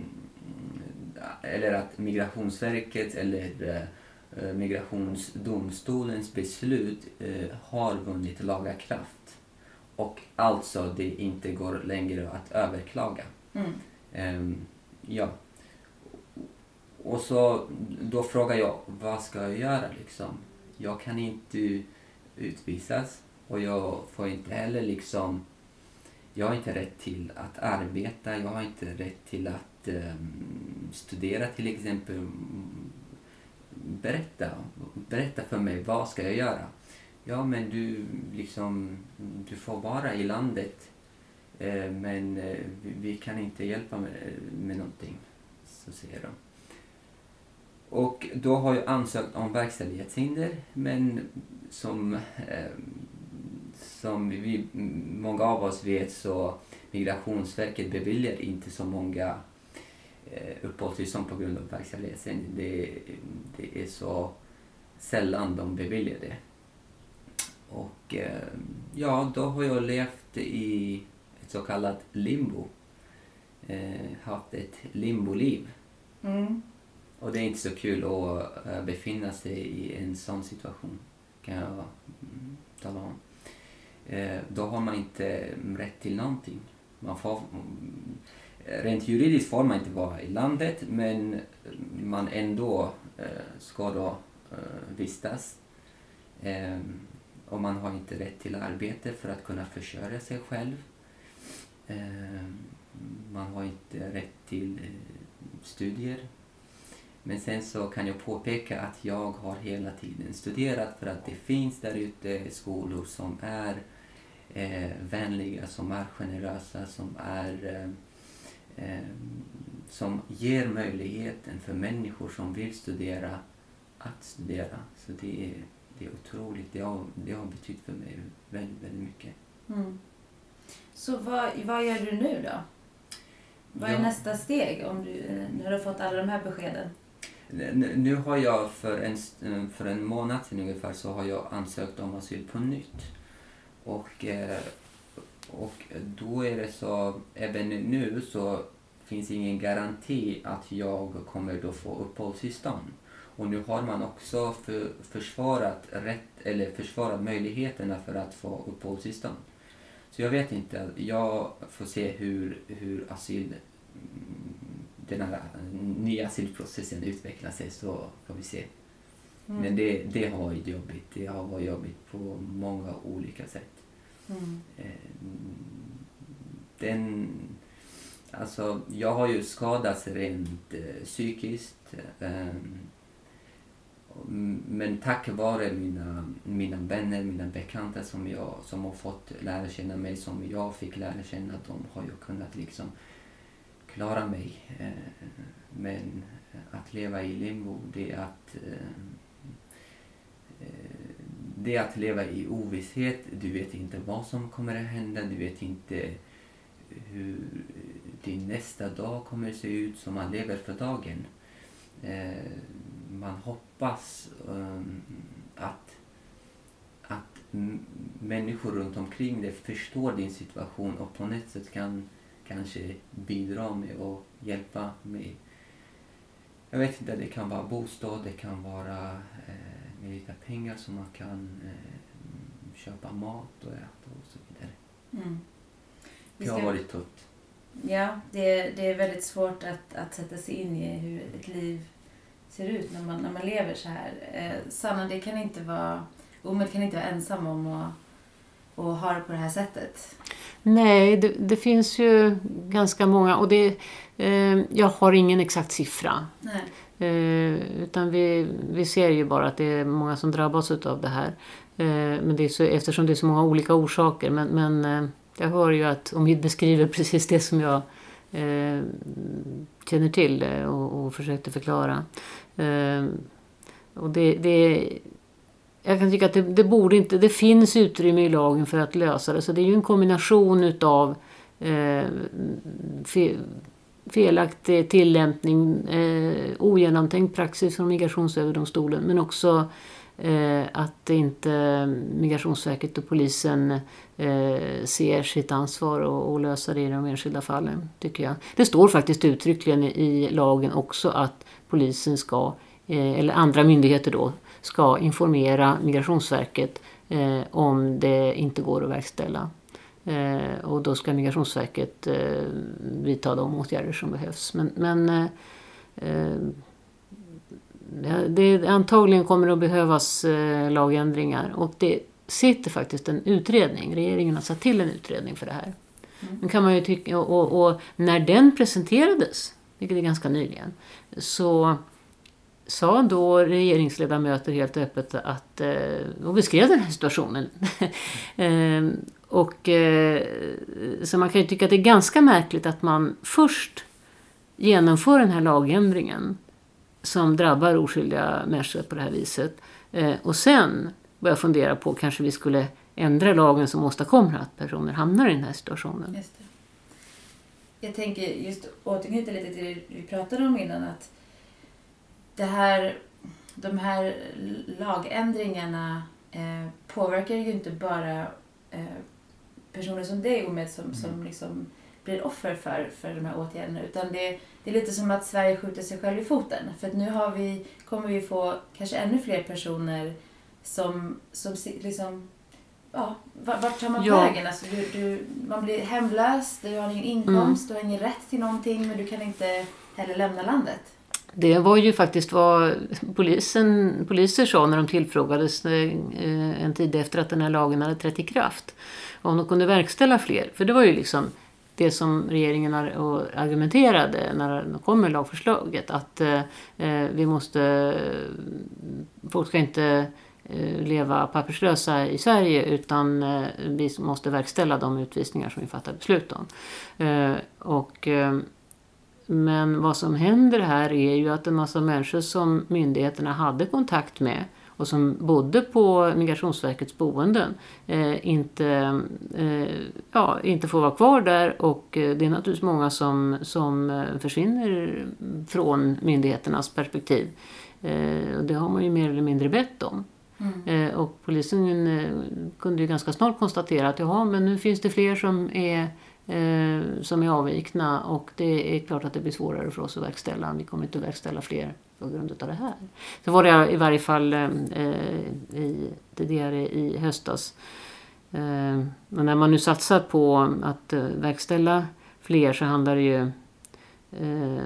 eller att Migrationsverket eller eh, Migrationsdomstolens beslut eh, har vunnit laga kraft och alltså det inte går längre att överklaga. Mm. Ehm, ja. Och så då frågar jag, vad ska jag göra liksom? Jag kan inte utvisas och jag får inte heller liksom... Jag har inte rätt till att arbeta, jag har inte rätt till att um, studera till exempel. Berätta, berätta för mig, vad ska jag göra? Ja, men du, liksom, du får vara i landet Eh, men eh, vi kan inte hjälpa med, eh, med någonting, så säger de. Och då har jag ansökt om verkställighetshinder men som, som vi, många av oss vet så Migrationsverket beviljar inte så många uppehållstillstånd på grund av verkställighetshinder. Det, det är så sällan de beviljar det. Och ja, då har jag levt i så kallat limbo. Eh, haft ett limboliv. Mm. Och det är inte så kul att äh, befinna sig i en sån situation, kan jag mm, tala om. Eh, då har man inte rätt till någonting. Man får, mm, rent juridiskt får man inte vara i landet, men man ändå eh, ska då eh, vistas. Eh, och man har inte rätt till arbete för att kunna försörja sig själv. Eh, man har inte rätt till eh, studier. Men sen så kan jag påpeka att jag har hela tiden studerat för att det finns där ute skolor som är eh, vänliga, som är generösa, som är eh, eh som ger möjligheten för människor som vill studera att studera. Så det är, det är otroligt. Det har, det har betytt för mig väldigt, väldigt mycket. Mm. Så vad, vad gör du nu då? Vad är Ja. nästa steg om du, när du har fått alla de här beskeden? Nu har jag för en, för en månad sedan ungefär så har jag ansökt om asyl på nytt. Och, eh, och då är det så, även nu så finns ingen garanti att jag kommer då få uppehållstillstånd. Och nu har man också för, försvarat, rätt, eller försvarat möjligheterna för att få uppehållstillstånd. Så jag vet inte, jag får se hur, hur asyl, mm, den här nya asylprocessen utvecklar sig så får vi se. Mm. Men det, det har varit jobbigt. Det har varit jobbigt på många olika sätt. Mm. Eh, Den, alltså, jag har ju skadats rent eh, psykiskt. Mm, men tack vare mina, mina vänner, mina bekanta som, jag, som har fått lära känna mig, som jag fick lära känna, de har jag kunnat liksom klara mig. Eh, men att leva i limbo, det är att eh, eh, det är att leva i ovisshet. Du vet inte vad som kommer att hända. Du vet inte hur din nästa dag kommer att se ut. Så man lever för dagen. Man hoppas um, att, att människor runt omkring dig förstår din situation och på något sätt kan kanske bidra med och hjälpa med jag vet inte, det kan vara bostad, det kan vara eh, med lite pengar som man kan eh, köpa mat och äta och så vidare. Mm. Vi Det har ska- varit tufft. Ja, det, det är väldigt svårt att, att sätta sig in i hur ett liv ser ut när man, när man lever så här. Eh, Sanna, det kan inte vara... Omid kan inte vara ensam om att, att ha det på det här sättet. Nej, det, det finns ju ganska många och det, eh, jag har ingen exakt siffra. Nej. Eh, utan vi, vi ser ju bara att det är många som drabbas av det här. Eh, men det är så, eftersom det är så många olika orsaker. Men, men eh, jag hör ju att Omid beskriver precis det som jag eh, känner till det och, och försökte förklara. Eh, och det, det, jag kan tycka att det, det borde inte, det finns utrymme i lagen för att lösa det. Så det är ju en kombination utav eh, fe, felaktig tillämpning, eh, ogenomtänkt praxis från Migrationsöverdomstolen men också eh, Eh, att inte Migrationsverket och polisen eh, ser sitt ansvar och, och det i de enskilda fallen, tycker jag. Det står faktiskt uttryckligen i, lagen också att polisen ska, eh, eller andra myndigheter då, ska informera Migrationsverket om det inte går att verkställa. Och då ska Migrationsverket eh, vidta de åtgärder som behövs. Men, men det, antagligen kommer det att behövas eh, lagändringar. Och det sitter faktiskt en utredning. Regeringen har satt till en utredning för det här. Mm. Kan man ju tycka, och, och, och när den presenterades, vilket är ganska nyligen, så sa då regeringsledamöter helt öppet att, eh, och beskrev den här situationen. Eh, och, eh, så man kan ju tycka att det är ganska märkligt att man först genomför den här lagändringen som drabbar oskyldiga människor på det här viset. Eh, och sen börjar fundera på kanske vi skulle ändra lagen som åstadkommer att personer hamnar i den här situationen. Jag tänker just återknyta lite till det vi pratade om innan att det här, de här lagändringarna eh, påverkar ju inte bara eh, personer som dig och med som, som liksom blir offer för, för de här åtgärderna utan det, det är lite som att Sverige skjuter sig själv i foten för att nu har vi, kommer vi få kanske ännu fler personer som, som liksom Ja, va- vart tar man Ja. vägen? Alltså, du, du, man blir hemlös, du har ingen inkomst, du har ingen rätt till någonting men du kan inte heller lämna landet. Det var ju faktiskt vad polisen, poliser sa när de tillfrågades eh, en tid efter att den här lagen hade trätt i kraft. Om de kunde verkställa fler. För det var ju liksom det som regeringen argumenterade när de kom med lagförslaget. Att eh, eh, vi måste... Folk ska inte eh, leva papperslösa i Sverige utan eh, vi måste verkställa de utvisningar som vi fattar beslut om. Och, men vad som händer här är ju att en massa människor som myndigheterna hade kontakt med och som bodde på Migrationsverkets boenden eh, inte, eh, ja, inte får vara kvar där och eh, det är naturligtvis många som, som eh, försvinner från myndigheternas perspektiv. Eh, och det har man ju mer eller mindre bett om. Mm. Eh, och polisen kunde ju ganska snart konstatera att jaha, men nu finns det fler som är som är avvikna och det är klart att det blir svårare för oss att verkställa. Vi kommer inte att verkställa fler på grund av det här. Så var det i varje fall ehm, eh, i, tidigare i höstas. Eh, men när man nu satsar på att eh, verkställa fler så handlar det ju eh,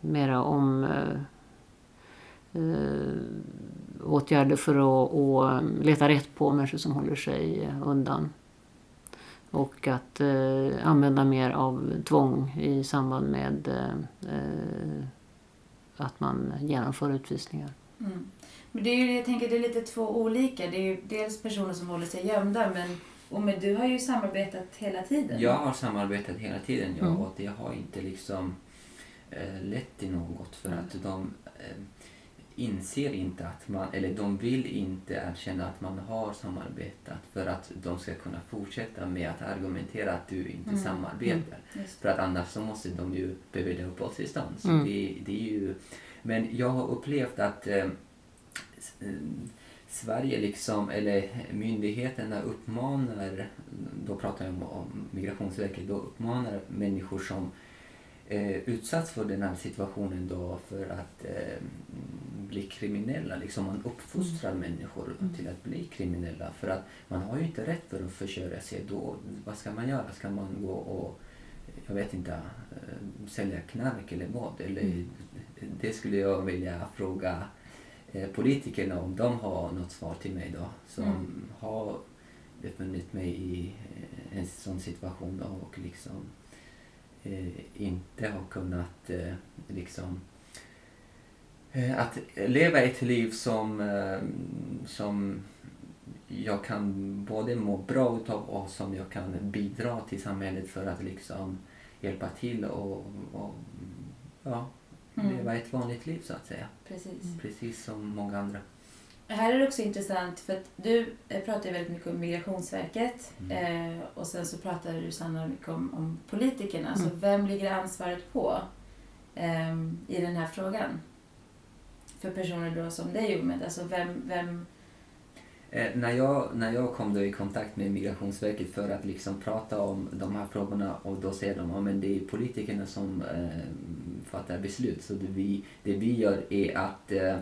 mera om eh, eh, åtgärder för att, att ehm, leta rätt på människor som håller sig undan. Och att eh, använda mer av tvång i samband med eh, eh att man genomför utvisningar. Mm. Men det är ju, jag tänker det är lite två olika. Det är ju dels personer som håller sig gömda men och men du har ju samarbetat hela tiden. Jag har samarbetat hela tiden ja, mm. och det har inte liksom eh, lett till något för att de eh, inser inte att man, eller de vill inte erkänna att man har samarbetat för att de ska kunna fortsätta med att argumentera att du inte mm. samarbetar. Mm. För att annars så måste de ju bevilja uppehållstillstånd. Mm. Det, det är ju, men jag har upplevt att eh, eh, Sverige liksom, eller myndigheterna uppmanar, då pratar jag om, om Migrationsverket, då uppmanar människor som eh, utsatts för den här situationen då för att eh, bli kriminella. Liksom man uppfostrar mm. människor mm. till att bli kriminella. För att man har ju inte rätt för att försörja sig då. Vad ska man göra? Ska man gå och, jag vet inte, äh, sälja knark eller vad? Eller, mm. Det skulle jag vilja fråga eh, politikerna om de har något svar till mig då. Som mm. har befunnit mig i eh, en sån situation då och liksom eh, inte har kunnat eh, liksom Eh, att leva ett liv som, eh, som jag kan både må bra utav och som jag kan bidra till samhället för att liksom hjälpa till och, och ja, mm. leva ett vanligt liv så att säga. Precis. Precis som många andra. Här är det också intressant för att du eh, pratar ju väldigt mycket om Migrationsverket mm. eh, och sen så pratar du Sanna mycket om, om politikerna. Mm. Så vem ligger ansvaret på eh, i den här frågan? För personer då som dig Umed? Alltså vem, vem... Eh, när, jag, när jag kom då i kontakt med Migrationsverket för att liksom prata om de här frågorna och då säger de att ja, det är politikerna som eh, fattar beslut. Så det vi, det vi gör är att eh,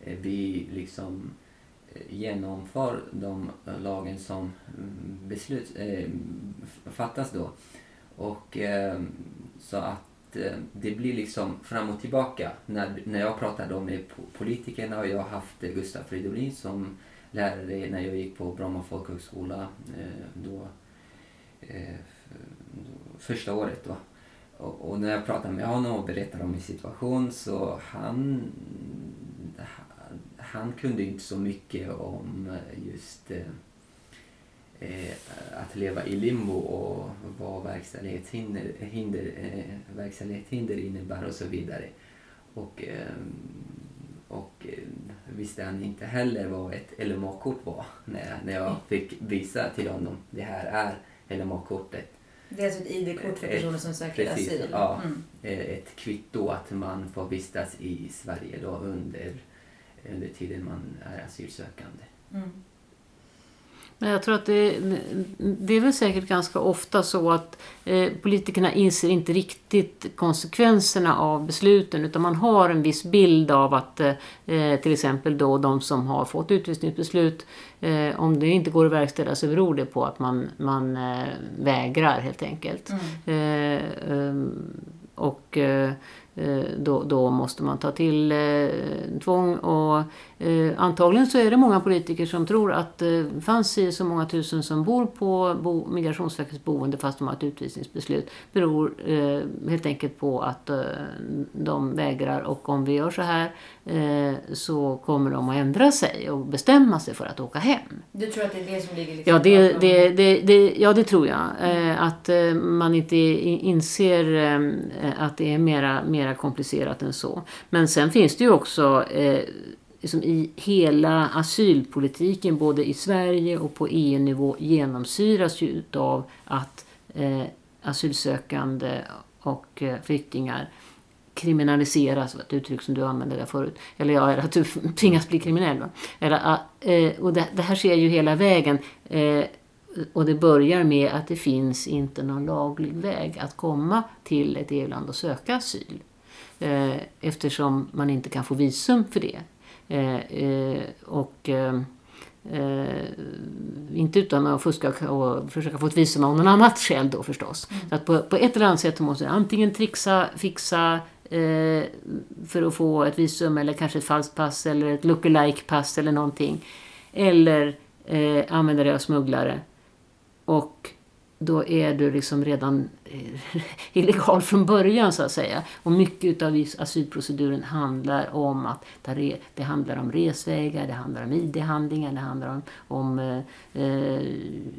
vi liksom eh, genomför de lagen som mm, beslut, eh, fattas då. Och eh, så att Eh, det blir liksom fram och tillbaka. När, när jag pratar med politikerna och jag har haft Gustav Fridolin som lärare när jag gick på Bromma folkhögskola eh, då, eh, första året. Då. Och, och, när jag pratar med honom och berättar om min situation så han, han kunde inte så mycket om just eh, att leva i limbo och vad verkställighetshinder hinder, eh, verkställighetshinder innebär och så vidare. Och, eh, och eh, visste han inte heller vad ett LMA-kort var när, när jag fick visa till honom det här är LMA-kortet. Det är alltså ett ID-kort för personer som söker Precis, asyl? Ja, mm. Eh, ett kvitto att man får vistas i Sverige då under, under tiden man är asylsökande. Mm. Men jag tror att det, det är väl säkert ganska ofta så att eh, politikerna inser inte riktigt konsekvenserna av besluten utan man har en viss bild av att eh, till exempel då de som har fått utvisningsbeslut eh, om det inte går att verkställa så beror det på att man, man vägrar helt enkelt. Mm. och Eh, då, då, måste man ta till eh, tvång och eh, antagligen så är det många politiker som tror att det eh, fanns så många tusen som bor på bo, Migrationsverkets boende fast de har ett utvisningsbeslut beror eh, helt enkelt på att eh, de vägrar och om vi gör så här så kommer de att ändra sig och bestämma sig för att åka hem. Du tror att det är det som ligger liksom ja, det, det, det, det, ja, det tror jag. att man inte inser att det är mera, mera komplicerat än så. Men sen finns det ju också eh, liksom i hela asylpolitiken både i Sverige och på EU-nivå genomsyras ju av att eh, asylsökande och eh, flyktingar kriminaliseras, ett uttryck som du använde där förut. Eller ja, att du tvingas bli kriminell. Va? Eller, ah, eh, och det, det, här sker ju hela vägen. Eh, och det börjar med att det finns inte någon laglig väg att komma till ett EU-land och söka asyl. Eh, eftersom man inte kan få visum för det. Eh, eh, och inte utan att fuska och försöka få ett visum av någon annat skäl då förstås. Mm. Så att på, på, ett eller annat sätt måste du antingen trixa, fixa för att få ett visum eller kanske ett falskt pass eller ett lookalike pass eller någonting. Eller eh, använda dig av smugglare. Och då är du liksom redan eh, illegal från början så att säga. Och mycket av asylproceduren handlar om att det handlar om resvägar, det handlar om ID-handlingar, det handlar om, om eh, eh,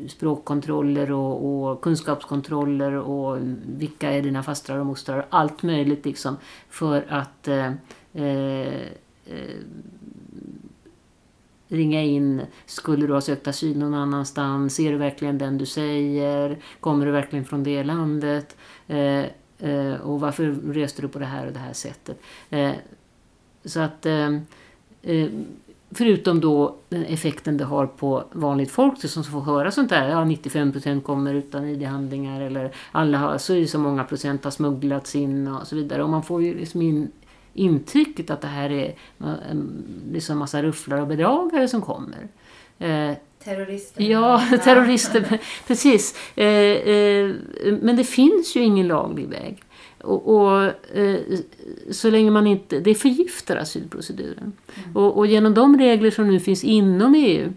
språkkontroller och, och, kunskapskontroller och vilka är dina fastrar och mostrar. Allt möjligt liksom för att eh, eh ringa in. Skulle du ha sökt asyl någon annanstans? Är du verkligen den du säger? Kommer du verkligen från det landet? Eh, eh, och varför reste du på det här och det här sättet? Eh, så att eh, eh, Förutom då den effekten det har på vanligt folk som får höra sånt där. Ja, 95% kommer utan ID-handlingar eller alla har, så, är det så många procent har smugglats in och så vidare. Och man får ju liksom in intrycket att det här är en liksom massa rufflare och bedragare som kommer. Eh, terrorister. Ja, terrorister. precis. Eh, eh, men det finns ju ingen laglig väg. Och, och så länge man inte... Det förgiftar asylproceduren. Mm. Och, och genom de regler som nu finns inom EU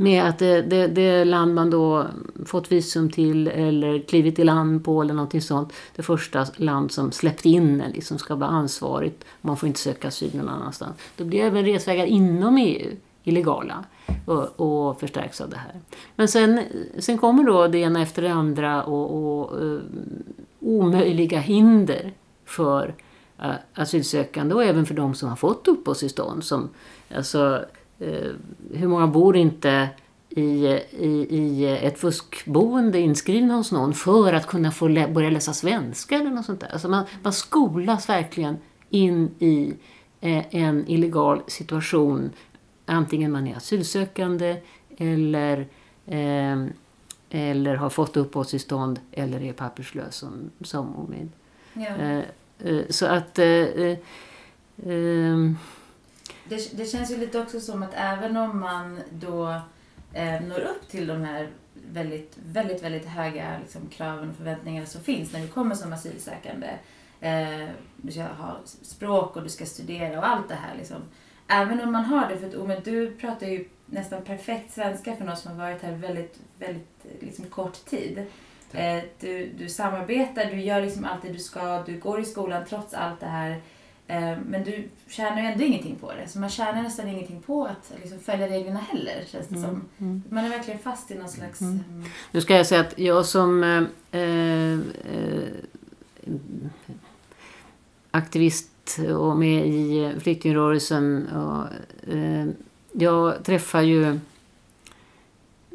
med att det, det, det, land man då fått visum till eller klivit i land på eller någonting sånt, det första land som släppt in en liksom ska vara ansvarigt. Man får inte söka asyl någon annanstans. Då blir även resvägar inom EU illegala och, och förstärks av det här. Men sen, sen kommer då det ena efter det andra och, och uh, omöjliga hinder för uh, asylsökande och även för de som har fått uppehållstillstånd. Som, alltså, hur många bor inte i, i, i ett fuskboende inskrivna hos någon för att kunna få lä börja läsa svenska eller något sånt där. Alltså man, man skolas verkligen in i eh, en illegal situation. Antingen man är asylsökande eller, eh, eller har fått uppehållstillstånd eller är papperslös som, som omid. Ja. Eh, eh, så att eh, det, det känns ju lite också som att även om man då eh, når upp till de här väldigt, väldigt, väldigt höga liksom, kraven och förväntningarna som finns när du kommer som asylsökande. Eh, du ska ha språk och du ska studera och allt det här. Liksom. Även om man har det, för att oh, du pratar ju nästan perfekt svenska för någon som har varit här väldigt, väldigt liksom, kort tid. Eh, du, du samarbetar, du gör liksom allt det du ska, du går i skolan trots allt det här. Eh, men du tjänar ju ändå ingenting på det. Så man tjänar nästan ingenting på att liksom följa reglerna heller, känns det mm. som. Mm. Man är verkligen fast i någon slags... Mm. mm. Nu ska jag säga att jag som eh, eh, aktivist och med i flyktingrörelsen, och, eh, jag träffar ju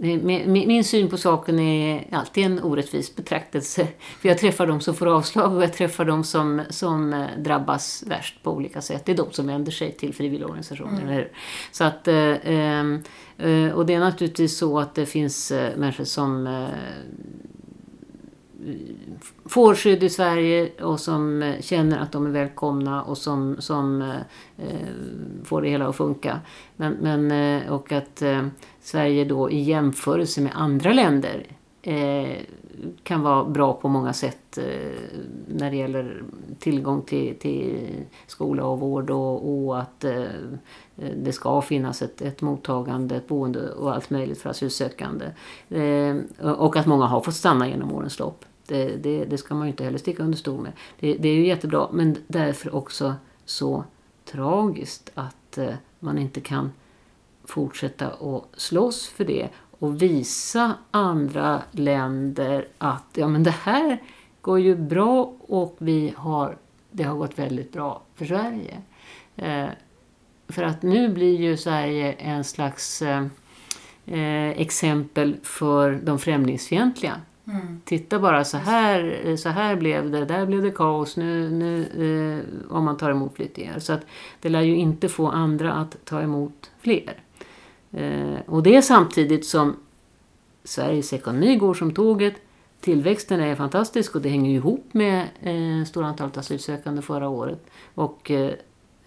min syn på saken är alltid en orättvis betraktelse. För jag träffar de som får avslag och jag träffar de som, som eh, drabbas värst på olika sätt. Det är de som vänder sig till frivilligorganisationer, mm. eller Så att, eh, ehm, eh, och det är naturligtvis så att det finns människor som får skydd i Sverige och som eh, känner att de är välkomna och som, som eh, eh får det hela att funka. Men, men, eh, och att eh, Sverige då i jämförelse med andra länder eh, kan vara bra på många sätt eh, när det gäller tillgång till, till skola och vård och, och att eh, det ska finnas ett, ett mottagande, ett boende och allt möjligt för asylsökande. Eh, och att många har fått stanna genom årens lopp. Det, det, det ska man ju inte heller sticka under stol med. Det, det, är ju jättebra men därför också så tragiskt att eh, man inte kan fortsätta att slåss för det och visa andra länder att ja, men det här går ju bra och vi har, det har gått väldigt bra för Sverige. Eh, för att nu blir ju Sverige en slags eh, eh exempel för de främlingsfientliga. Mm. Titta bara, så här, så här blev det, där blev det kaos nu, nu eh, om man tar emot flyktingar. Så att det lär ju inte få andra att ta emot fler. Eh, och det är samtidigt som Sveriges ekonomi går som tåget. Tillväxten är fantastisk och det hänger ihop med eh, stora antalet asylsökande förra året. Och eh,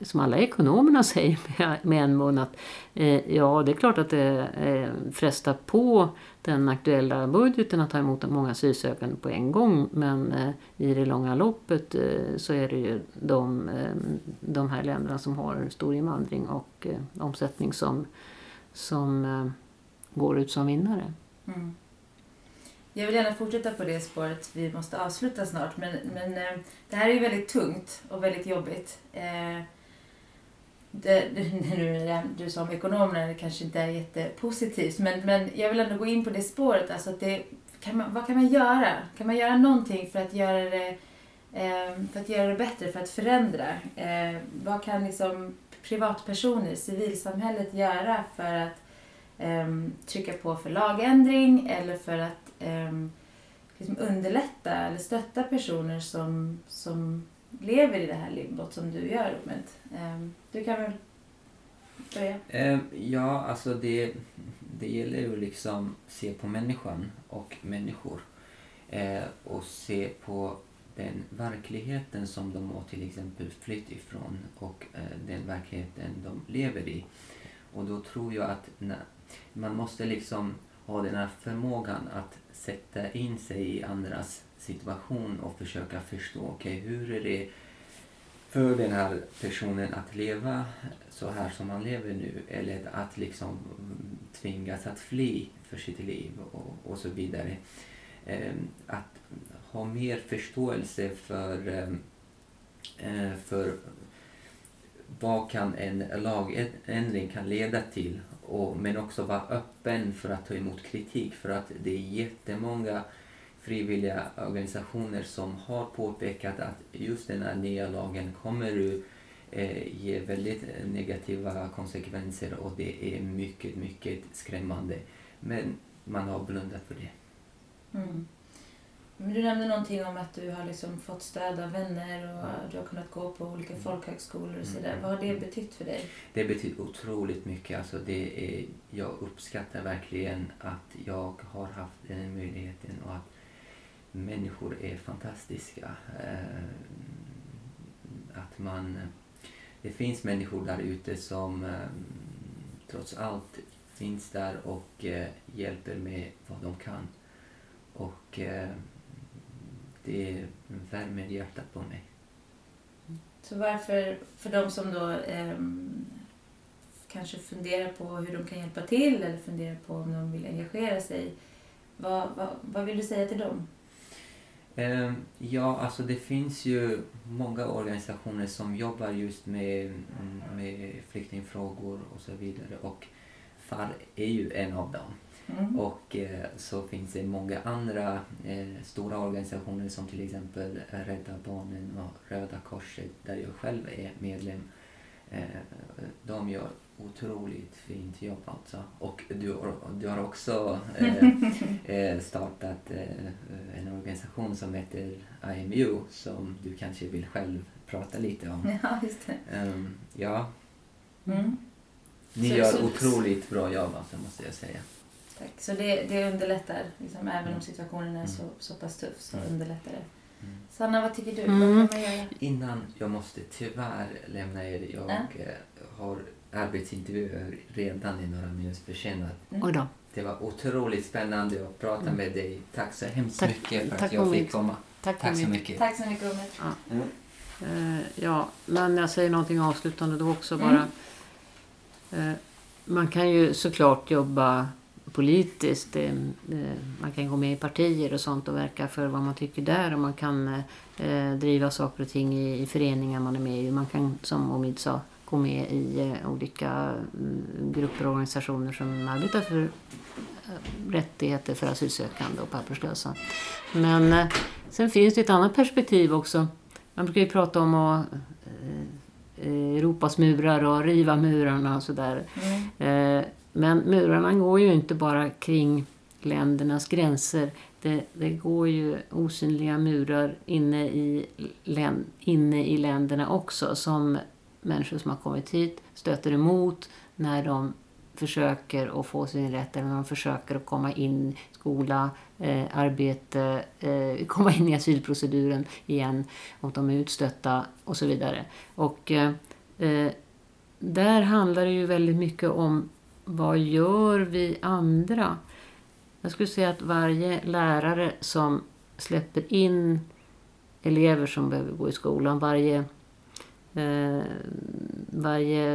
som alla ekonomerna säger med, med en mun att eh, ja, det är klart att det eh, frestar på den aktuella budgeten att ta emot många asylsökande på en gång. Men eh, i det långa loppet eh, så är det ju de, eh, de här länderna som har stor invandring och omsättning som, som går ut som vinnare. Mm. Jag vill gärna fortsätta på det spåret. Vi måste avsluta snart. Men, men det här är ju väldigt tungt och väldigt jobbigt. Eh, det, det, du sa om ekonomerna, det kanske inte är jättepositivt. Men, men jag vill ändå gå in på det spåret. Alltså att det, kan man, vad kan man göra? Kan man göra någonting för att göra det, eh, för att göra det bättre, för att förändra? Eh, vad kan liksom privatpersoner, civilsamhället göra för att ehm, trycka på för lagändring eller för att ehm, liksom underlätta eller stötta personer som, som lever i det här limbot som du gör, Ahmed. Ehm, du kan väl börja? Ehm, ja, alltså det, det gäller ju liksom se på människan och människor eh, och se på den verkligheten som de har till exempel flytt ifrån och eh, den verkligheten de lever i. Och då tror jag att man måste liksom ha den här förmågan att sätta in sig i andras situation och försöka förstå, okej okay, hur är det för den här personen att leva så här som han lever nu eller att liksom tvingas att fly för sitt liv och, och så vidare. Ehm, att ha mer förståelse för, ehm, eh, för vad kan en lagändring kan leda till och, men också vara öppen för att ta emot kritik för att det är jättemånga frivilliga organisationer som har påpekat att just den här nya lagen kommer att eh, ge väldigt negativa konsekvenser och det är mycket, mycket skrämmande. Men man har blundat för det. Mm. Men du nämnde någonting om att du har liksom fått stöd av vänner och mm. du har kunnat gå på olika mm. folkhögskolor och sådär. Mm. Vad har det betytt för dig? Det betyder otroligt mycket. Alltså det är, jag uppskattar verkligen att jag har haft den möjligheten och att människor är fantastiska. Eh, att man, det finns människor där ute som eh, trots allt finns där och eh, hjälper med vad de kan. Och det värmer hjärtat på mig. Så varför, för de som då eh, kanske funderar på hur de kan hjälpa till eller funderar på om de vill engagera sig, vad, vad, vad vill du säga till dem? Eh, ja, alltså det finns ju många organisationer som jobbar just med, med flyktingfrågor och så vidare och FAR är ju en av dem. Mm. Och eh, så finns det många andra eh, stora organisationer som till exempel Rädda Barnen och Röda Korset där jag själv är medlem. Eh, de gör otroligt fint jobb alltså. Och du, du har också eh, eh, startat eh, en organisation som heter IMU som du kanske vill själv prata lite om. Ja, just det. Um, ja. Mm. Ni så, gör så, otroligt bra jobb alltså, måste jag säga. Tack. Så det, det underlättar, liksom, även om situationen är mm. så, så pass tuff så mm. underlättar det. Mm. Sanna, vad tycker du? Mm. Vad kan man göra? Innan jag måste tyvärr lämna er. Jag äh? har arbetsintervjuer redan i några minuter försenat. Mm. Det var otroligt spännande att prata Mm. med dig. Tack så hemskt Tack- mycket för tack att jag Omid. fick komma. Tack, Tack så mycket. Tack så mycket Omid. Mm. Eh, ja, men jag säger någonting avslutande då också bara. Eh, man kan ju såklart jobba politiskt. Det, eh, man kan gå med i partier och sånt och verka för vad man tycker där. Och man kan eh, driva saker och ting i, i föreningar man är med i. Man kan, som Omid sa, gå med i eh, olika mm, grupper och organisationer som arbetar för eh, rättigheter för asylsökande och papperslösa. Men eh, sen finns det ett annat perspektiv också. Man brukar ju prata om att Europas murar och riva murarna och sådär. Mm. Men murarna går ju inte bara kring ländernas gränser. Det, det går ju osynliga murar inne i, inne i länderna också som människor som har kommit hit stöter emot när de försöker att få sin rätt eller när de försöker att komma in i skola, eh, arbete, eh, komma in i asylproceduren igen Om de är utstötta och så vidare. Och eh, eh, där handlar det ju väldigt mycket om vad gör vi andra? Jag skulle säga att varje lärare som släpper in elever som behöver gå i skolan, varje, eh, varje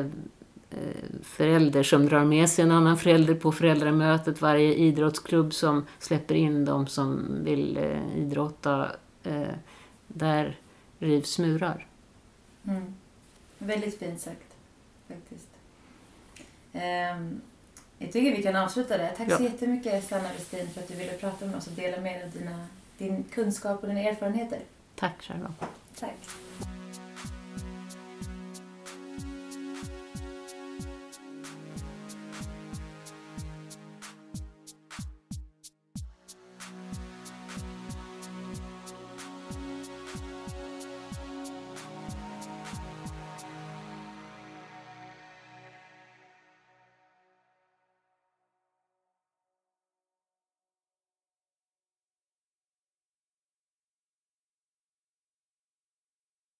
eh, förälder som drar med sig en annan förälder på föräldramötet, varje idrottsklubb som släpper in de som vill eh, idrotta, eh, där rivs murar. Mm. Väldigt fint sagt, faktiskt. Ehm, jag tycker vi kan avsluta där. Tack så Ja. jättemycket Sanna Westin för att du ville prata med oss och dela med dig av dina, din kunskap och dina erfarenheter. Tack själva. Tack.